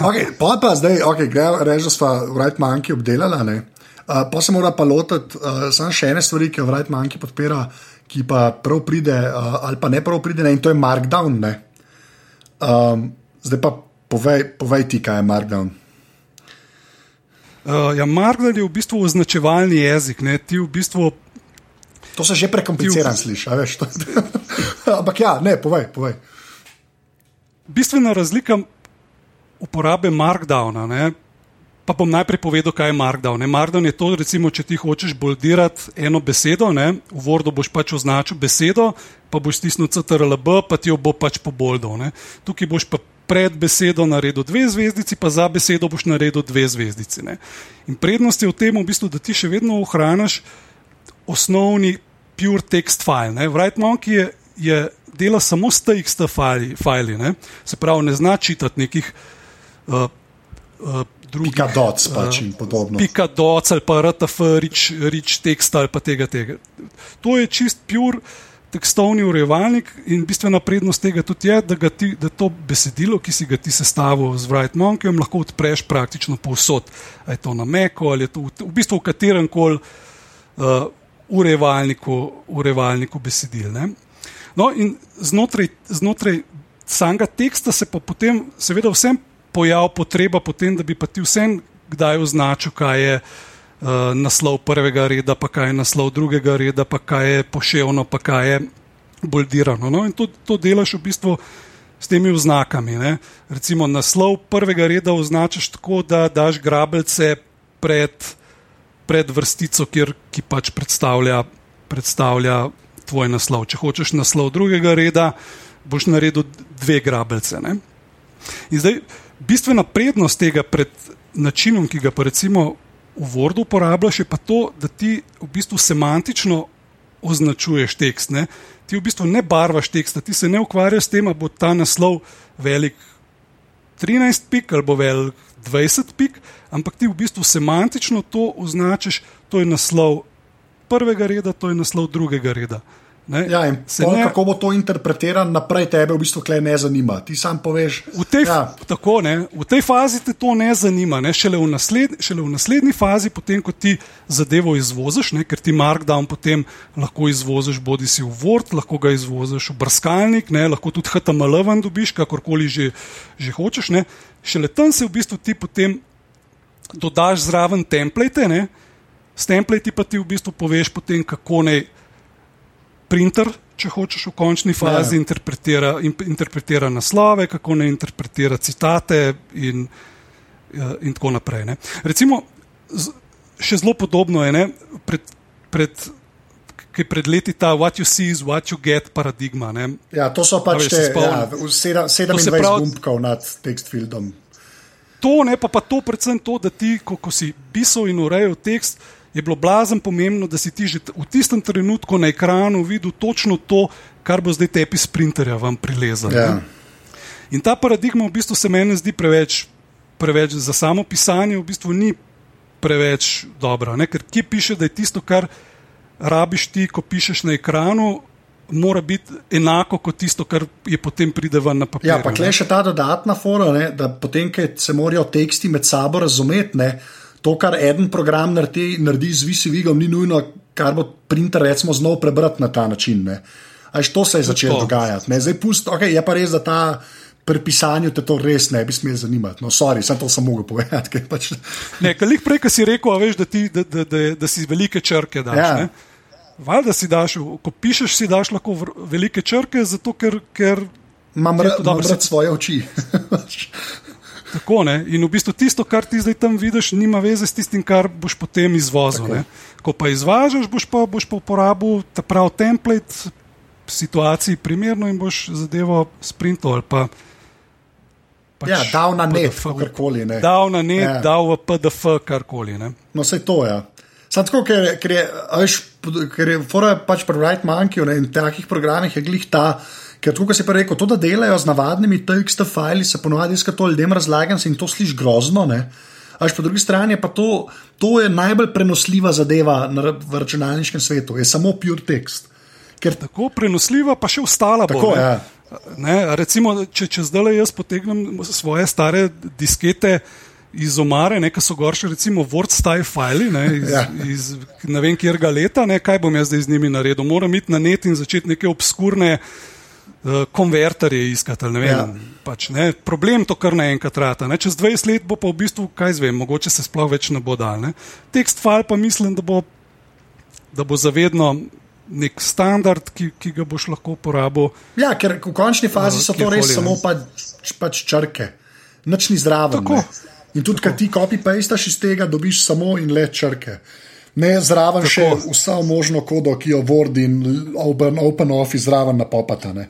Okay, pa pa zdaj, okay, reži, da smo Wright Monkey obdelali. ne. Uh, pa se mora pa lotiti uh, samo še ene stvari, ki jo Wright Monkey podpira, ki pa prav pride, uh, ali pa ne prav pride, ne, in to je Markdown. Ne. Um, zdaj pa povej, povej ti, kaj je Markdown. Uh, ja, Markdown je v bistvu označevalni jezik. Ne? Ti v bistvu To se že prekompliciran sliši, veš. [LAUGHS] Ampak ja, ne, povej, povej. bistvena razlika uporabe Markdowna. Ne? Pa bom najprej povedal, kaj je Markdown. Ne? Markdown je to, recimo, če ti hočeš boldirati eno besedo, ne? v Wordu boš pač označil besedo, pa boš stisnil CTRLB, pa ti jo bo pač poboldal. Ne? Tukaj boš pa pred besedo naredil dve zvezdici, pa za besedo boš naredil dve zvezdici. Ne? In prednost je v tem, v bistvu, da ti še vedno ohraniš osnovni pure text file. WriteMonkey je, je dela samo s TXT file, file se pravi, ne zna čitati nekih. Uh, uh, drugih. Pika doc pač in podobno. Pika doc ali pa RTF, rich, rich tekst ali pa tega, tega. To je čist pur tekstovni urejevalnik in bistvena prednost tega tudi je, da, ti, da to besedilo, ki si ga ti sestavil z WriteMonkeyjem, lahko odpreš praktično povsod. A je to na Meku ali je to v, v bistvu v katerem koli uh, urejevalniku, urejevalniku besedil. Ne? No, in znotraj, znotraj samega teksta se pa potem, seveda, vsem pojav potreba potem, da bi pa ti vsem kdaj označil, kaj je uh, naslov prvega reda, pa kaj je naslov drugega reda, pa kaj je poševno, pa kaj je boldirano. No? In to, to delaš v bistvu s temi oznakami. Ne? Recimo naslov prvega reda označiš tako, da daš grabelce pred, pred vrstico, kjer, ki pač predstavlja, predstavlja tvoj naslov. Če hočeš naslov drugega reda, boš naredil dve grabelce. Ne? In zdaj, bistvena prednost tega pred načinom, ki ga pa recimo v Wordu uporabljaš, je pa to, da ti v bistvu semantično označuješ tekst. Ne? Ti v bistvu ne barvaš teksta, ti se ne ukvarjaš s tem, da bo ta naslov velik 13 pik ali bo velik 20 pik, ampak ti v bistvu semantično to označiš, to je naslov prvega reda, to je naslov drugega reda. Ja, pol, ne, kako bo to interpretirano naprej, tebe v bistvu ne zanima. Ti sam poveš. V tej, ja. tako, v tej fazi te to ne zanima. Ne? Šele, v nasled, šele v naslednji fazi, potem ko ti zadevo izvoziš, ne? ker ti Markdown potem lahko izvoziš, bodi si v Word, lahko ga izvoziš v brskalnik, ne? lahko tudi HTML ven dobiš, kakorkoli že, že hočeš. Ne? Šele tam se v bistvu ti potem dodaš zraven template. Ne? S template pa ti v bistvu poveš, potem, kako naj printer, če hočeš v končni fazi, ja. interpretira, interpretira naslove, kako ne interpretira citate in, ja, in tako naprej. Ne. Recimo, še zelo podobno je, ne, pred, pred, ki je pred leti ta what you see is what you get paradigma. Ne. Ja, to so pač te ja, 27 gumbkov nad tekstfieldom. To ne, pa, pa to predvsem to, da ti, ko, ko si pisal in urejal tekst, je bilo blazen pomembno, da si ti že v tistem trenutku na ekranu videl točno to, kar bo zdaj tepi sprinterja vam prilezal. Ja. In ta paradigma v bistvu se meni zdi preveč, preveč za samo pisanje, v bistvu ni preveč dobra. Ne? Ker kje piše, da je tisto, kar rabiš ti, ko pišeš na ekranu. Mora biti enako kot tisto, kar je potem prideva na papir. Ja, pa le še ta dodatna fora, ne, da potem, ker se morajo teksti med sabo razumeti, to, kar en program naredi, naredi z VCV-om, ni nujno, kar bo printer recimo znov prebrati na ta način. Až to se je začelo dogajati. Ne? Zdaj, pust, okay, je pa res, da ta. Pri pisanju te to res ne bi smel zanimati. No, sorry, sem to samo mogel povedati. Pač... Ne, kar prej, ki si rekel, veš, da, ti, da, da, da, da si velike črke daš. Ja. Valjda si daš, ko pišeš, si daš lahko velike črke, zato ker. ker Imam rad svoje oči. [LAUGHS] Tako, in v bistvu tisto, kar ti zdaj tam vidiš, nima veze s tistim, kar boš potem izvozil. Ko pa izvažaš, boš pa, boš pa uporabil ta pravi template, situaciji primerno in boš zadevo sprintal. Pa, pač ja, dal na net, karkoli. Ne. Dal na net, ja. dal v PDF, karkoli. Ne. No, vse to je. Ja. Sam tako, ker, ker je, veš, ker je, fora pač pri Wright Monkey in takih programih je glih ta. Ker, kot si pa rekel, to, da delajo z navadnimi TXT fili, se ponovadi skato ljudem razlagam in to sliši grozno. Ne? Až po drugi strani je pa to, to je najbolj prenosljiva zadeva na, v računalniškem svetu, je samo pure text. Ker tako prenosljiva, pa še ostala. Tako, bo, ja. ne, recimo, če, če zdaj jaz potegnem svoje stare diskete. Iz omare, nekaj so gorše, recimo, WordStyle file, ne, iz, ja. iz ne vem, kjer ga leta, ne, kaj bom jaz zdaj z njimi naredil. Moram iti na net in začeti neke obskurne uh, konverterje iskati. Ne ja. pač, ne, problem to kar naenkrat rata. Ne. Čez 20 let bo pa v bistvu, kaj zvem, mogoče se sploh več ne bo dal. Ne. Tekst file pa mislim, da bo, da bo zavedno. Nek standard, ki, ki ga boš lahko uporabil. Ja, ker v končni fazi so to res samo pač, pač črke. nič ni zraven. Ne. In tudi, kad ti copy-pastaš iz tega, dobiš samo in le črke. Ne zraven Tako. še vso možno kodo, ki jo Word in Open, open Office zraven napopata. Ne.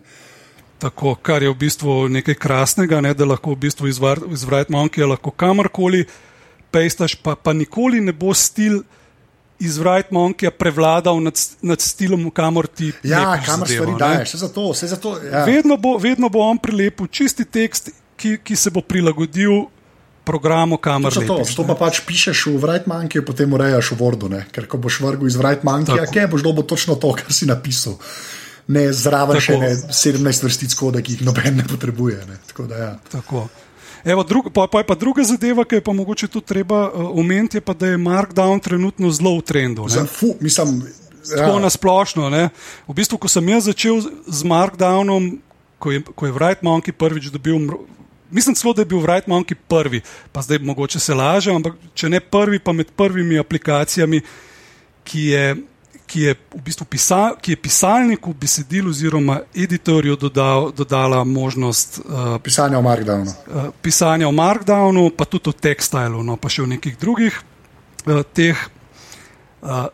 Tako, kar je v bistvu nekaj krasnega, ne, da lahko v bistvu iz Write Monkey lahko kamorkoli pestaš, pa, pa nikoli ne bo stil iz Write Monkey prevladal nad, nad stilom, kamor ti ja, kamor stvari daješ. Vse zato, vse zato, ja. vedno, bo, vedno bo on prilepil čisti tekst, ki, ki se bo prilagodil. Programu, kamor to, to pa pač pišeš v Monkey, potem urejaš v Wordu. Ne? Ker ko boš vrgel iz Write Monkey, kaj boš dobil točno to, kar si napisal. Ne zraven še ne 17 vrstic koda, ki jih noben ne potrebuje. Ne? Tako da, ja. Tako. Evo, drug, pa, pa je pa druga zadeva, ki je pa mogoče tudi treba uh, omeniti, je pa, da je Markdown trenutno zelo v trendu. Fu, mislim, ja. Tako na splošno. Ne? V bistvu, ko sem jaz začel z Markdownom, ko je, ko je Wright Monkey prvič dobil. Mislim celo, da je bil Wright Monkey prvi, pa zdaj mogoče se laže, ampak če ne prvi, pa med prvimi aplikacijami, ki je ki je v bistvu pisa, ki je pisalniku besedil oziroma editorju dodal, dodala možnost uh, pisanja v Markdownu. Uh, pisanja v Markdownu, pa tudi v Textilu, no, pa še v nekih drugih uh, teh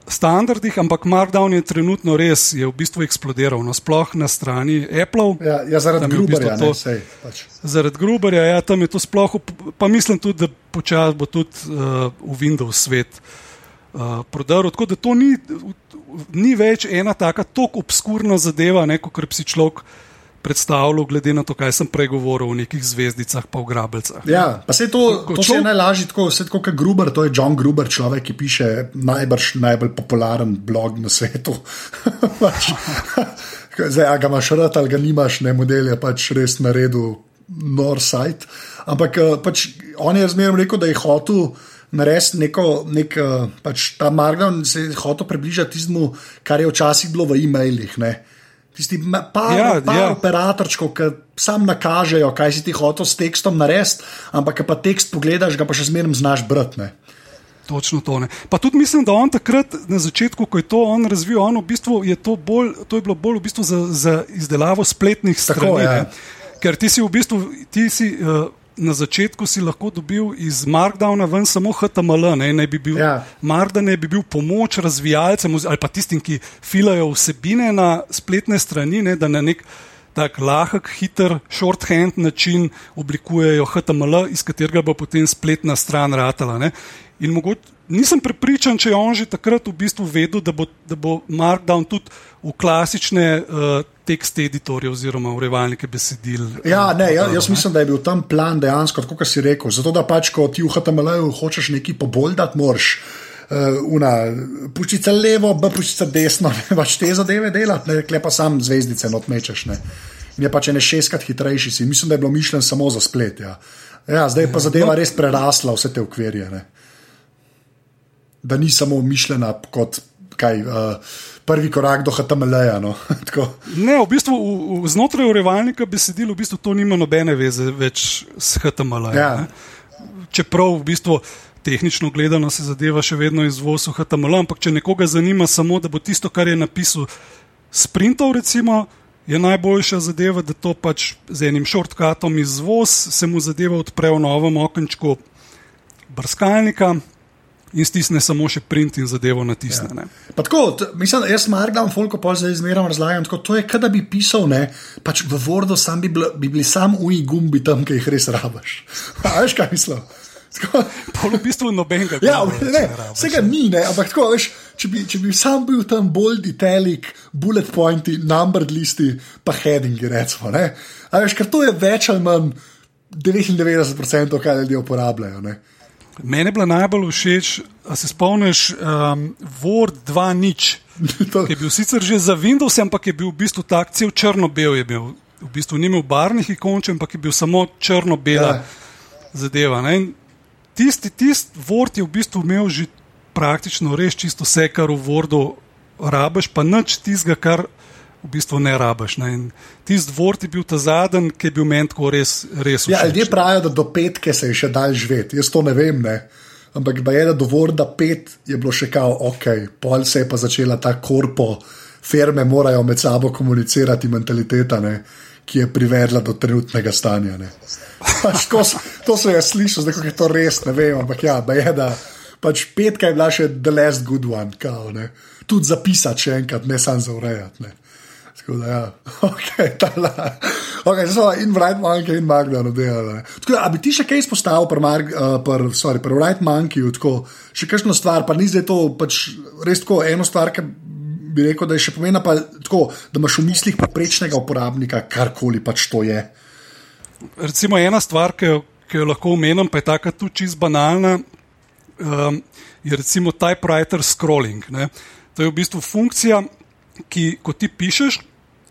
standardih, ampak Markdown je trenutno res, je v bistvu eksplodiral, no, sploh na strani Apple. Ja, ja zaradi Gruberja. V bistvu to, ne, pač. Zaradi Gruberja, ja, tam je to sploh, pa mislim tudi, da počasi bo tudi uh, v Windows svet. Uh, prodrl, tako da to ni, ni več ena taka tako obskurna zadeva, kot bi si človek predstavljal, glede na to, kaj sem prej govoril o nekih zvezdicah, pa v grabljicah. Ja, pa se to, ko, to je najlažje, tako vse kot Gruber, to je John Gruber, človek, ki piše najbrž najbolj popularen blog na svetu. [LAUGHS] Pač, [LAUGHS] zdaj, a ga imaš rad ali ga nimaš, ne model je pač res na redu, Northside. Ampak eh, pač, on je zmeraj rekel, da je hotel narediti neko, nek, eh, pač ta Margon se je hotel približati tistemu, kar je včasih bilo v e-mailih. Ne? Tisti par, ja, par ja. operatorčkov, ki sam nakažejo, kaj si ti hotel s tekstom narediti, ampak pa tekst pogledaš, ga pa še zmeraj znaš brati. Točno to. Ne. Pa tudi mislim, da on takrat na začetku, ko je to on razvil, on v bistvu je to, bolj, to je bilo bolj v bistvu za, za izdelavo spletnih strani. Tako, ja. Ker ti si v bistvu, ti si. Uh, na začetku si lahko dobil iz Markdowna ven samo HTML, ne, ne bi bil ja. Markdown, ne bi bil pomoč razvijalcem ali pa tistim, ki filajo vsebine na spletne strani, ne, da na nek tak lahek, hiter, shorthand način oblikujejo HTML, iz katerega bo potem spletna stran ratala. Ne. In mogoče nisem prepričan, če je on že takrat v bistvu vedel, da bo, da bo Markdown tudi v klasične uh, tekst editorje oziroma urevalnike besedil. Ja, ne, ja, jaz ne? mislim, da je bil tam plan dejansko, kot si rekel. Zato, da pač, ko ti v HTML-u hočeš nekaj poboldati, moraš. Uh, puščica levo, b puščica desno, [LAUGHS] ne pač te zadeve delati, ne pa sam zvezdice odmečeš. In je pač ne šestkrat hitrejši, si. mislim, da je bilo mišljeno samo za splet. Ja. Ja, zdaj pa zadeva res prerasla vse te ukvirje. Ne da ni samo mišljena kot kaj, uh, prvi korak do HTML-ja. No? [LAUGHS] ne, v bistvu v, v, znotraj urevalnika besedil v bistvu to nima nobene veze več s HTML-jem. Ja. Čeprav v bistvu. Tehnično gledano se zadeva še vedno izvoz v HTML, ampak če nekoga zanima samo, da bo tisto, kar je napisal, sprintov, recimo, je najboljša zadeva, da to pač z enim shortcutom izvoz se mu zadeva odpre v novem okenčku brskalnika, in stisne samo še print in zadevo natisne. Ja. Tako, mislim, jaz margam, folko pa zdaj zmeraj razlagam. Tako, to je, kada bi pisal, ne, pač v Wordu bi, bil, bi bili sam uji gumbi tam, ki jih res rabaš. [LAUGHS] Veš, kaj mislim? Polo v bistvu nobenega. Ja, ne, vsega ni, ne, ampak tako, veš, če, bi, če bi sam bil tam bolj detailik, bullet pointi, numbered listi, pa headingi, recimo. Veš, ker to je več ali manj 99%, kar ljudje uporabljajo. Ne. Mene je bila najbolj všeč, da se spomniš um, Word 2.0, [LAUGHS] ki je bil sicer že za Windows, ampak je bil v bistvu tak cel črno-bel. V bistvu ni imel barvnih ikončev, ampak je bil samo črno-bela ja. zadeva. Tisti, tisti Word je v bistvu imel že praktično res čisto vse, kar v Wordu rabiš, pa nič tistega, kar v bistvu ne rabiš. Tisti dvor je bil ta zadnji, ki je bil meni tako res. res ja, ljudje pravijo, da do petke se je še dal živeti, jaz to ne vem. Ne? Ampak da je da dovor, da pet je bilo še kao, ok, pol se je pa začela ta korpo, firme morajo med sabo komunicirati, mentaliteta, ne? ki je privedla do trenutnega stanja. Pač to sem jaz slišal, zdaj je to res, ne vem, ampak ja, da je da. Pač petka je bila še the last good one, kao, tudi zapisati še enkrat, ne samo za urejati. Tako da, ja, ok, tala. Ok, so in Bright Monkey in Magda delali. Tako da, bi ti še kaj izpostavil Mark, uh, pri, sorry, pri Bright Monkeyju, tako, še kakšno stvar, pa ni zdaj to pač res tako eno stvar, ki bi rekel, da je še pomena, pa tako, da imaš v mislih poprečnega uporabnika, karkoli pač to je. Recimo ena stvar, ki jo, ki jo lahko omenim, pa je taka tu čist banalna, um, je recimo typewriter scrolling. Ne? To je v bistvu funkcija, ki, ko ti pišeš,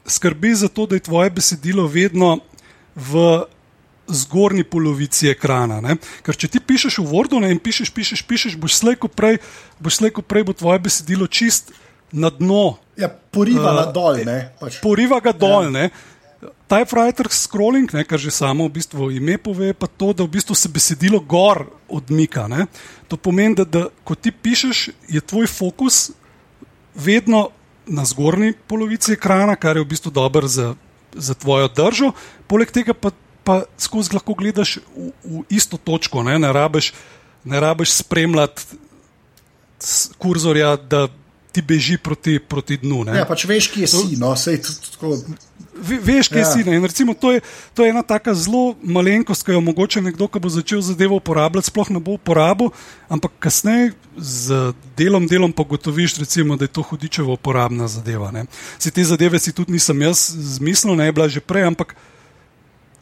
skrbi za to, da je tvoje besedilo vedno v zgornji polovici ekrana. Ne? Ker če ti pišeš v Wordu ne, in pišeš, pišeš, pišeš, boš slejko prej, boš slejko prej bo tvoje besedilo čist na dno. Ja, poriva uh, dol. Pač. Poriva ga dol. Ja. Typewriter scrolling, ne, kar že samo v bistvu ime pove, pa to, da v bistvu se besedilo gor odmika. Ne. To pomeni, da, da ko ti pišeš, je tvoj fokus vedno na zgornji polovici ekrana, kar je v bistvu dobro za, za tvojo držo, poleg tega pa, pa skozi lahko gledaš v, v isto točko, ne, ne rabiš, rabiš spremljati kurzorja, da ti beži proti, proti dnu. Ne. Ja, pač veš, kje si. No, sej, tako... Veš, kje ja. si. Recimo, to, je, to je ena tako zelo malenkost, ki jo mogoče nekdo, ki bo začel zadevo uporabljati, sploh ne bo uporabil, ampak kasneje z delom, delom pa gotoviš, recimo, da je to hudičevo uporabna zadeva. Si te zadeve si tudi nisem jaz zmislil, ne je bila že prej, ampak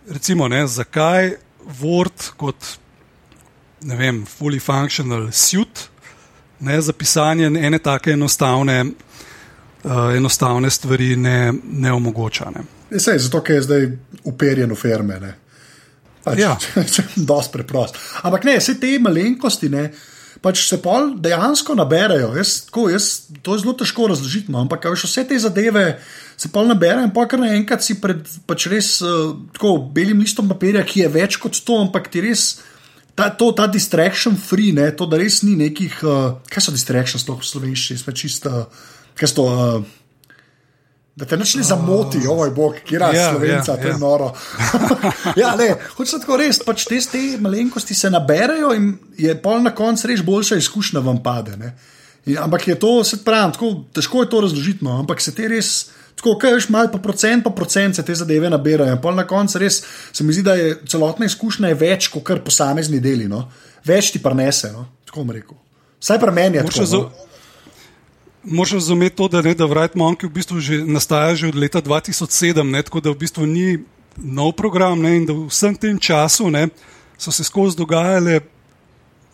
recimo, ne, zakaj Word kot ne vem, fully functional suit ne, za pisanje ene tako enostavne, uh, enostavne stvari ne, ne omogoča. Ne. Sej, zato, je zdaj uperjen v ferme. Pač, ja. [LAUGHS] Dost preprost. Ampak ne, vse te malenkosti ne, pač se pol dejansko naberajo. Jaz, tako, jaz, to je zelo težko razložiti. No, ampak veš, vse te zadeve se pol naberajo in kar naenkrat si pred pač res uh, tako, belim listom papirja, ki je več kot to, ampak ti res ta, to, ta distraction free, ne, to, da res ni nekih, uh, kaj so distractions, to v slovenščini, smo čisto, kaj to. Uh, Da te neč ne zamoti, oh. oj, bog, ki je res yeah, slovenca, yeah, to je yeah. noro. [LAUGHS] ja, ne, hočeš tako res, pač te, te malenkosti se naberajo in je pol na koncu res boljša izkušnja vam pade. In, ampak je to, se pravi, tako težko je to razložiti, no, ampak se te res. Tako, kaj veš, malo po procent, po procent se te zadeve nabirajo. Pol na koncu res se mi zdi, da je celotna izkušnja je več kot kar posamezni deli. No? Več ti prenese, no? tako bom rekel. Vsaj pri meni je to. No? Moraš razumeti to, da, ne, da Wright Monkey v bistvu že nastaja že od leta 2007, ne, tako da v bistvu ni nov program ne, in da v vsem tem času ne, so se skozi dogajale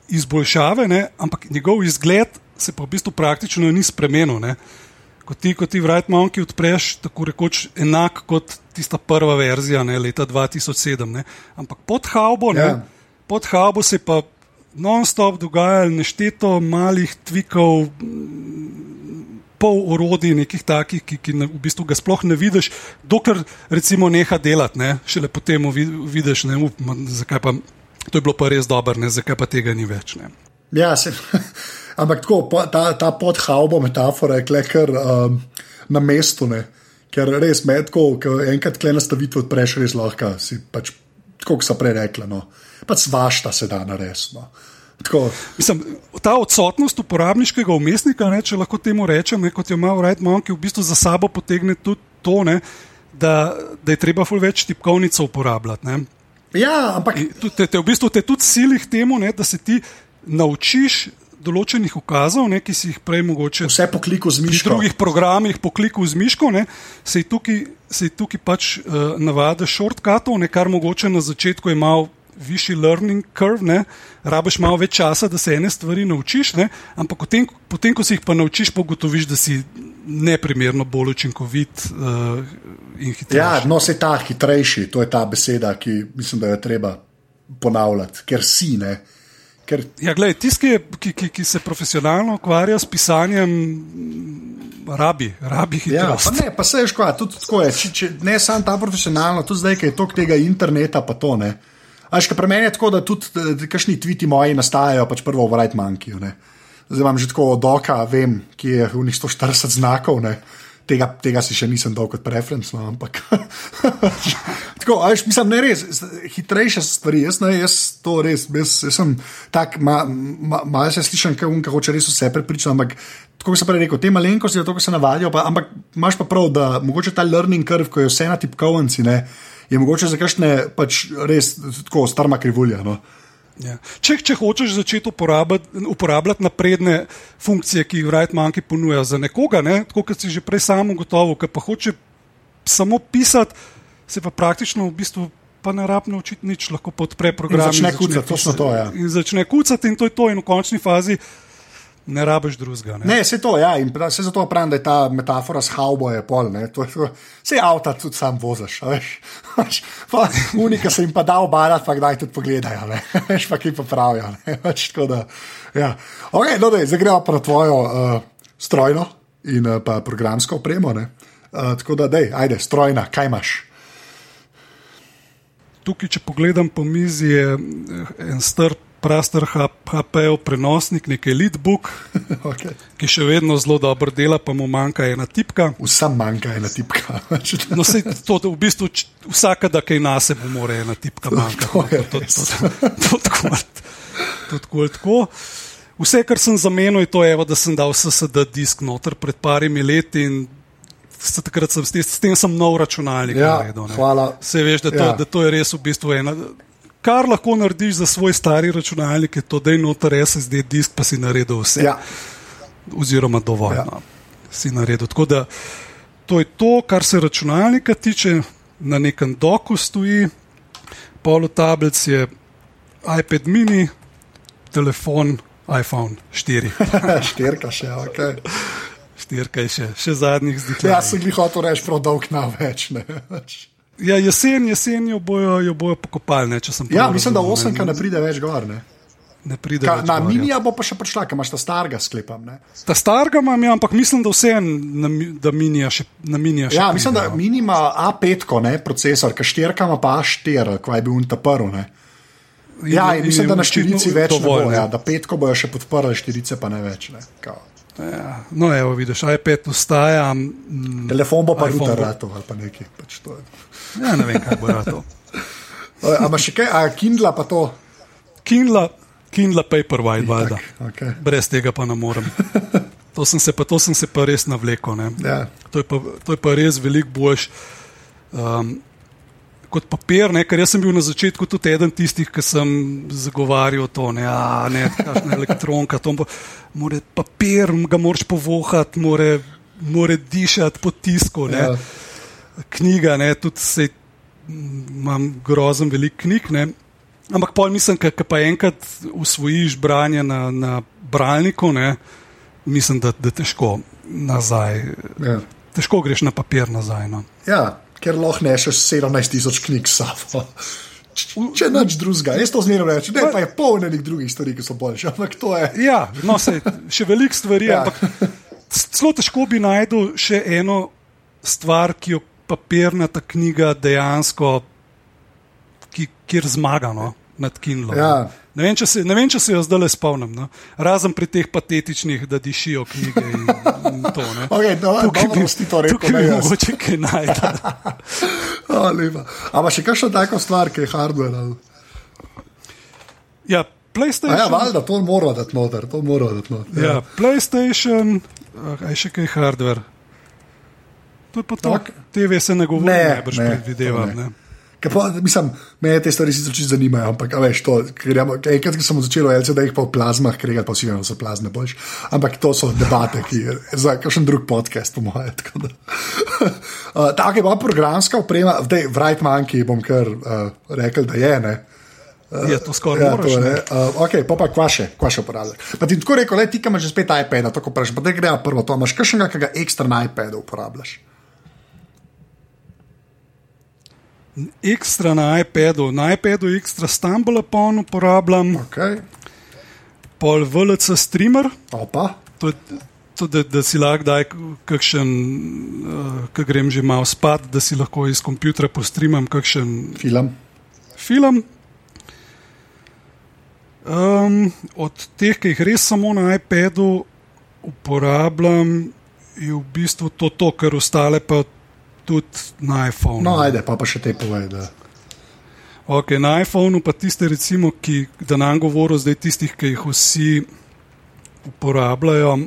izboljšave, ne, ampak njegov izgled se pa v bistvu praktično ni spremenil. Ne ko ti, ko ti Wright Monkey odpreš, tako rekoč enak kot tista prva verzija, ne, leta 2007. Ne. Ampak pod Haubo, ne. Ja. pod Haubo se pa non-stop dogajalo nešteto malih tvikov. Pol orodij, nekih takih, ki, ki v bistvu ga sploh ne vidiš, dokler recimo neha delati, ne? šele potem vidiš, ne, up, zakaj pa to je bilo pa res dobro, ne, zakaj pa tega ni več. Ne? Ja, se. [LAUGHS] Ampak tako, ta, ta podhaubo metafora je kar um, na mestu, ne? ker res med, ko enkrat klene stavitev odpreš, res lahko si pač, kot so prej rekli, no, pač svašta se da na resno. Mislim, ta odsotnost uporabniškega umestnika, ne, če lahko temu rečem, ne, kot je imel Red Monkey, v bistvu za sabo potegne tudi to, ne, da, da je treba več tipkovnic uporabljati. Ne. Ja, ampak. Te, te, v bistvu te tudi sili k temu, ne, da se ti naučiš določenih ukazov, ne, ki si jih prej mogoče vse po kliku z miško. V drugih programih po kliku z miško, ne, se je tukaj, se je tukaj pač uh, navada shortcutov, ne, kar mogoče na začetku je malo višji learning curve, ne, rabiš malo več časa, da se ene stvari naučiš, ne, ampak potem, potem, ko si jih pa naučiš, pogotoviš, da si neprimerno bolj učinkovit uh, in hitrejši. Ja, no, se ta hitrejši, to je ta beseda, ki mislim, da jo treba ponavljati, ker si ne. Ker... Ja, gledaj, tisti, ki, ki, ki se profesionalno ukvarja s pisanjem, rabi, rabi hitrost. Ja, pa ne, pa se je škoda, tudi tako je. Če, če, ne samo ta profesionalno, tudi zdaj, ki je tok tega interneta, pa to ne. Až kaj pri meni je tako, da tudi kašni tviti moji nastajajo pač prvo v Wright Monkey. Zdaj imam že tako od oka, vem, ki je v njih 140 znakov. Ne. tega, tega si še nisem dal kot preferenc, no, ampak. [LAUGHS] Tako, a veš, mislim, ne res, hitrejše stvari. Jaz, ne, jaz to res, jaz, jaz sem tak, malo ma, ma, se slišim, kaj unka hoče res vse prepričati, ampak. Tako sem prej rekel, te malenkosti, to, ko se navadijo, pa, ampak imaš pa prav, da mogoče ta learning curve, ko je vse na tipkovnici, je mogoče za kakšne pač res tako starma krivulja. No. Ja. Če, če hočeš začeti uporabljati napredne funkcije, ki jih Wrightmanki ponuja za nekoga, ne, tako kot si že prej samo gotovo, ki pa hoče samo pisati, se pa praktično v bistvu. Pa ne rabno učiti nič, lahko podpre program. Začne kucati, točno to je. Ja. In začne kucati, in to je to, in v končni fazi ne rabiš drugega. Ne, ne se to, ja, in se zato pravim, da je ta metafora s haubo je pol, ne, to je to, vse avta tudi sam voziš, veš. [LAUGHS] Unika se jim pa da obarati, pa kdaj tudi pogledajo, ne, [LAUGHS] veš pa ki pa pravijo, ne, [LAUGHS] več tako da. Ja. Ok, no, da zdaj gremo pa na tvojo uh, strojno in uh, pa programsko opremo, ne. Uh, tako da, dej, ajde, strojna, kaj imaš? Tukaj, če pogledam po mizi, je en strp Praster HP-ov prenosnik, nek Elitebook, [LAUGHS] okay. ki še vedno zelo dobro dela, pa mu manjka ena tipka. Vsem manjka ena tipka. [LAUGHS] no, sej, to, to, v bistvu, vsaka, da kaj nas bo, mora ena tipka manjkati. Vse, kar sem zamenil, je to, evo, da sem dal SSD disk noter pred parimi leti. Takrat sem s tem, s tem sem nov računalnik. Ja, naredil, Se veš, da to, ja. da to je res v bistvu ena kar lahko narediš za svoj stari računalnik, je to, da je noter SSD disk, pa si naredil vse. Ja. Oziroma, dovolj. Ja. No, si naredil. Tako da to je to, kar se računalnika tiče, na nekem doku stoji, polo tablic je iPad mini, telefon, iPhone 4. [LAUGHS] Štirka še, ok. Štirka je še, še zadnjih zdaj. Ja, sem jih hotel reči, prav dolg na več. Ja, jesen, jesen jo bojo, jo bojo pokopali. Ne, ja, mislim, da osemka ne pride več gor. Ne? Ne pride Ka, na gor, minija ja. bo pa še prišla, ker imaš ta starega sklepam. Ne? Ta starega imam, ja, ampak mislim, da vse en, da minija še. Minija še ja, pride, mislim, da no. mini ima A5, ne, procesor, ker štirka ima pa A4, kaj bi un ta prvi. Ja, in, in mislim, da na štirici več dovolj, ne bo, ja, da petko bojo še podprli, štirice pa ne več. Ne, Ja, no, evo, vidiš, iPad ustaja. Mm, Telefon bo pa router ratov ali pa nekaj. Pač ja, ne vem, kaj bo ratov. Ampak še kaj, a Kindle pa to? Kindle, Kindle Paperwhite, valjda. Okay. Brez tega pa ne morem. To sem se pa, to sem se pa res navlekel. Ja. To, je pa, to je pa res veliko boljš. Um, kot papir, ne, ker jaz sem bil na začetku tudi eden tistih, ki sem zagovarjal to, ne, a, ne, kakšna elektronka, to mora papir, ga moraš povohati, mora, mora dišati po tisku. Ne. Ja. Knjiga, ne, tudi se imam grozen velik knjig. Ne. Ampak pol mislim, da pa enkrat usvojiš branje na, na bralniku, ne, mislim, da je težko nazaj. Ja. Težko greš na papir nazaj. No. Ja, ker lahko nešeš 17 tisoč knjig sabo. Če nič drugega, jaz to zmerno rečem, ne pa je polno nekih drugih stvari, ki so boljše. Ampak to je. Ja, no, sej, še veliko stvari, ja. ampak zelo težko bi najdel še eno stvar, ki jo papirnata knjiga dejansko, ki, kjer zmaga no, nad Kindlom. Ja. Ne vem, če se, ne vem, če se jo zdaj le spomnim. No? Razen pri teh patetičnih, da dišijo knjige in, in to. [LAUGHS] Okay, no, tukaj bi ti to rekel. Tukaj bi mogoče kaj najdel. [LAUGHS] Ampak še kakšna taka stvar, ki je hardware? Ja, PlayStation. A ja, valjda, to mora dati noter. To mora dati noter. Ja. ja, PlayStation, aj še kaj hardware. To je pa to. Okay. TV se ne govori, ne, najbrž predvidevam. Ne. Pa, mislim, me te stvari sicer čisto zanimajo, ampak veš, to, ker enkrat, ko sem začel LCD, jih pa v plazmah, ker pa vsi vemo, da so plazme boljš. Ampak to so debate, ki je za kakšen drug podcast, po mojem. uh, [LAUGHS] [LAUGHS] Tako je bila programska oprema, v Wrightmanki bom kar uh, rekel, da je. Ne? Uh, je to skoraj ja, to. Uh, ok, pa pa kvaše, kvaše uporabljati. Pa ti tako rekel, le ti imaš že spet iPad, tako praviš, pa da gremo prvo to, imaš kakšnega, ki ga ekstra na iPadu uporabljaš. Ekstra na iPadu, na iPadu ekstra Stumble upon uporabljam. Okay. Pol VLC streamer. Opa. To to, da, da si lahko daj kakšen, uh, ki grem že malo spat, da si lahko iz kompjutra postreamam kakšen film. film. Um, od teh, ki jih res samo na iPadu uporabljam, je v bistvu to, to kar ostale pa tudi na iPhonu. No, ajde, pa, pa še te povej. Da. Okay, na iPhonu pa tiste, recimo, ki da nam govorijo, zdaj tistih, ki jih vsi uporabljajo.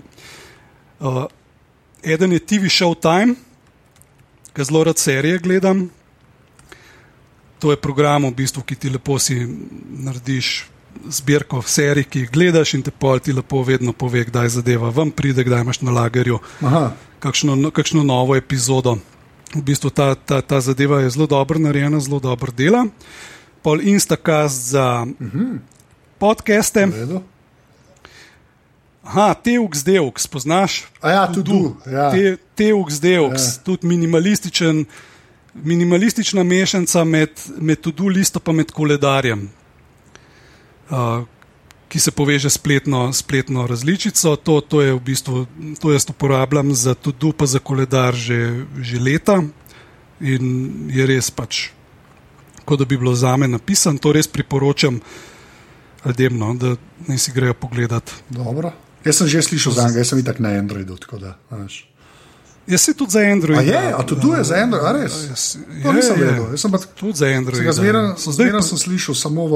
Uh, eden je TV Showtime, ki zelo rad serije gledam. To je program, v bistvu, ki ti lepo si narediš zbirko serij, ki jih gledaš, in te pol ti lepo vedno pove, kdaj zadeva vam pride, kdaj imaš na lagerju kakšno, kakšno novo epizodo. V bistvu ta, ta, ta zadeva je zelo dobro narejena, zelo dobro dela. Pol Instacast za uh Mhm. -huh. podcaste. Aha, Teux Deux, poznaš? A ja, tudi ja. Te, Teux Deux, ja. tudi minimalističen. Minimalistična mešanica med, med tudi listom in med koledarjem, uh, ki se poveže spletno, spletno različico. To, to je v bistvu, to jaz uporabljam za tudi pa za koledar že, že leta in je res pač, kot da bi bilo za me napisano. To res priporočam ljudem, no, da ne si grejo pogledat. Dobro. Jaz sem že slišal za njega, jaz sem itak na Androidu. Da, Jaz sem tudi za Android. A je, a tudi tu je za Android, a res? Jaz, To nisem vedel. Jaz sem pa tudi za Android. Zmeraj sem slišal samo v,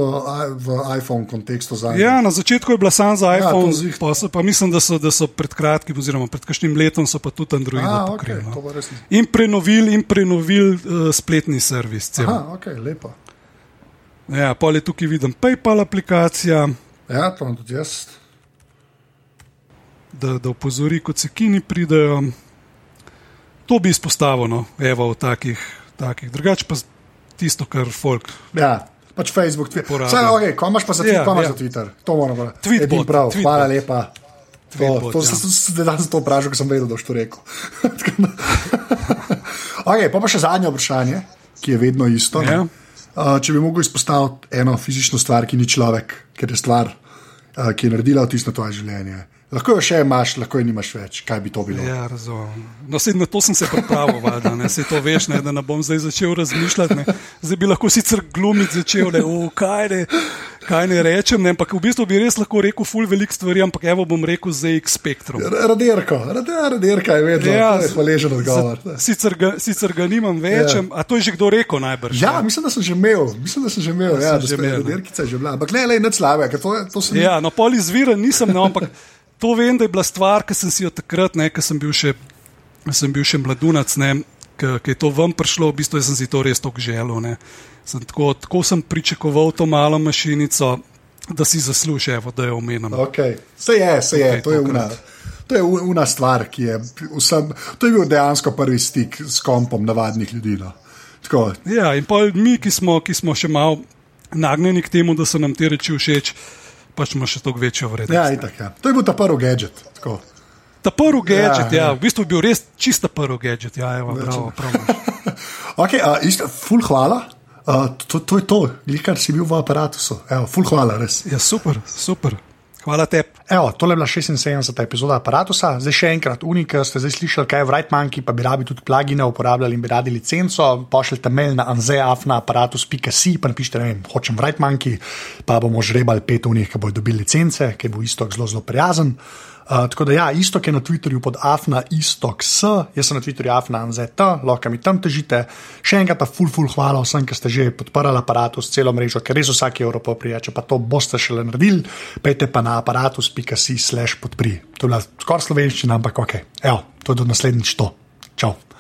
v iPhone kontekstu za Android. Ja, na začetku je bila samo za iPhone, to zvih- pa, so, pa mislim, da so, da so pred kratkim, oziroma pred kakšnim letom, so pa tudi Android A, pokrili. okay, no. In prenovili, in prenovili uh, spletni servis. cel. Aha, ok, lepo. Ja, pol je tukaj vidim PayPal aplikacija, Ja, to imam tudi jaz. da, da opozori, ko se kini pridejo. To bi izpostavil, no, evo, v takih, takih. drugače pa tisto, kar folk. Ja, pač Facebook, Twitter. Saj, okay, ko imaš pa za Twitter, Ja, ja, imaš ja. za Twitter. To moram reči. Tweetbot, Edin prav, Tweetbot. hvala lepa. To, Tweetbot, to ja. sem se danes to vprašal, ker sem vedel, da boš to rekel. [LAUGHS] [LAUGHS] okay, pa pa še zadnje vprašanje, ki je vedno isto. Ja. Uh, če bi mogel izpostaviti eno fizično stvar, ki ni človek, ker je stvar, ki je naredila vtis na tvoje življenje. Lahko jo še imaš, lahko jo nimaš več. Kaj bi to bilo? Ja, razumem. No, sej, na to sem se pripravil, ne, sej to veš, ne, da ne bom zdaj začel razmišljati. Ne. Zdaj bi lahko sicer glumiti začel, ne, o, kaj, ne, kaj ne rečem, ne, ampak v bistvu bi res lahko rekel ful velik stvari, ampak evo bom rekel ZX Spectrum. R- Raderko, rade- raderka je vedno Ja, je hvaležen odgovor. Sicer ga, sicer ga nimam več, Ja. a to je že kdo rekel najbrž. Ja, mislim, da sem že imel, mislim, da sem že imel, ja, sem da že imel, ne. raderkica že bila. Ampak ne, ne, nič slabega, ker to, je- to sem Ja, no, pol izvira nisem, no, ampak to vem, da je bila stvar, ki sem si jo takrat, ne, ko sem bil še, sem bil še mladunac, ne, ko je to ven prišlo, v bistvu sem si to res tako želel. Ne. Sem tako, tako sem pričakoval to malo mašinico, da si zasluži, evo, da jo omenim. Okay. Se je, se je, okay, to je una. To je una stvar, ki je vsem. To je bil dejansko prvi stik s kompom navadnih ljudi. No. Tako, Ja, in pa mi, ki smo, ki smo še malo nagnjeni k temu, da so nam te reči všeč, pač ima še toliko večjo vrednost. ja, itak, ja. To je bil ta prvi gadget. Tako. Ta prvi gadget, ja, Ja, ja, v bistvu je bil res čista prvi gadget. Ja, evo, bravo, prav. [LAUGHS] Okay, uh, isto, ful hvala. Uh, to, to je to, kar si bil v aparatu. Evo, ful hvala, res. Ja, super, super. Hvala tebi. Evo, tole je bila 76. epizoda aparata. Zdaj še enkrat, unik, ste zdaj slišali, kaj je v Rightmanki, pa bi rabi tudi plugine uporabljali in bi radi licenco. Pošljite mail na anzeafnaaparatus.si, pa napišite, ne vem, hočem v Rightmanki, pa bomo žrebali pet unih, ki bodo dobili licence, ki bo isto zelo, zelo prijazen. Uh, tako da, ja, isto je na Twitterju pod afna istok s, jaz sem na Twitterju afna anzet, lahko mi tam težite. Še enkrat pa ful, ful, hvala vsem, ki ste že podprli aparatus, celo mrežo, ker res vsak evro poprija. Če pa to boste šele naredili, pejte pa na aparatus.si slash podpri. To je bila skoraj slovenščina, ampak ok. Evo, to je do naslednjič to. Čau.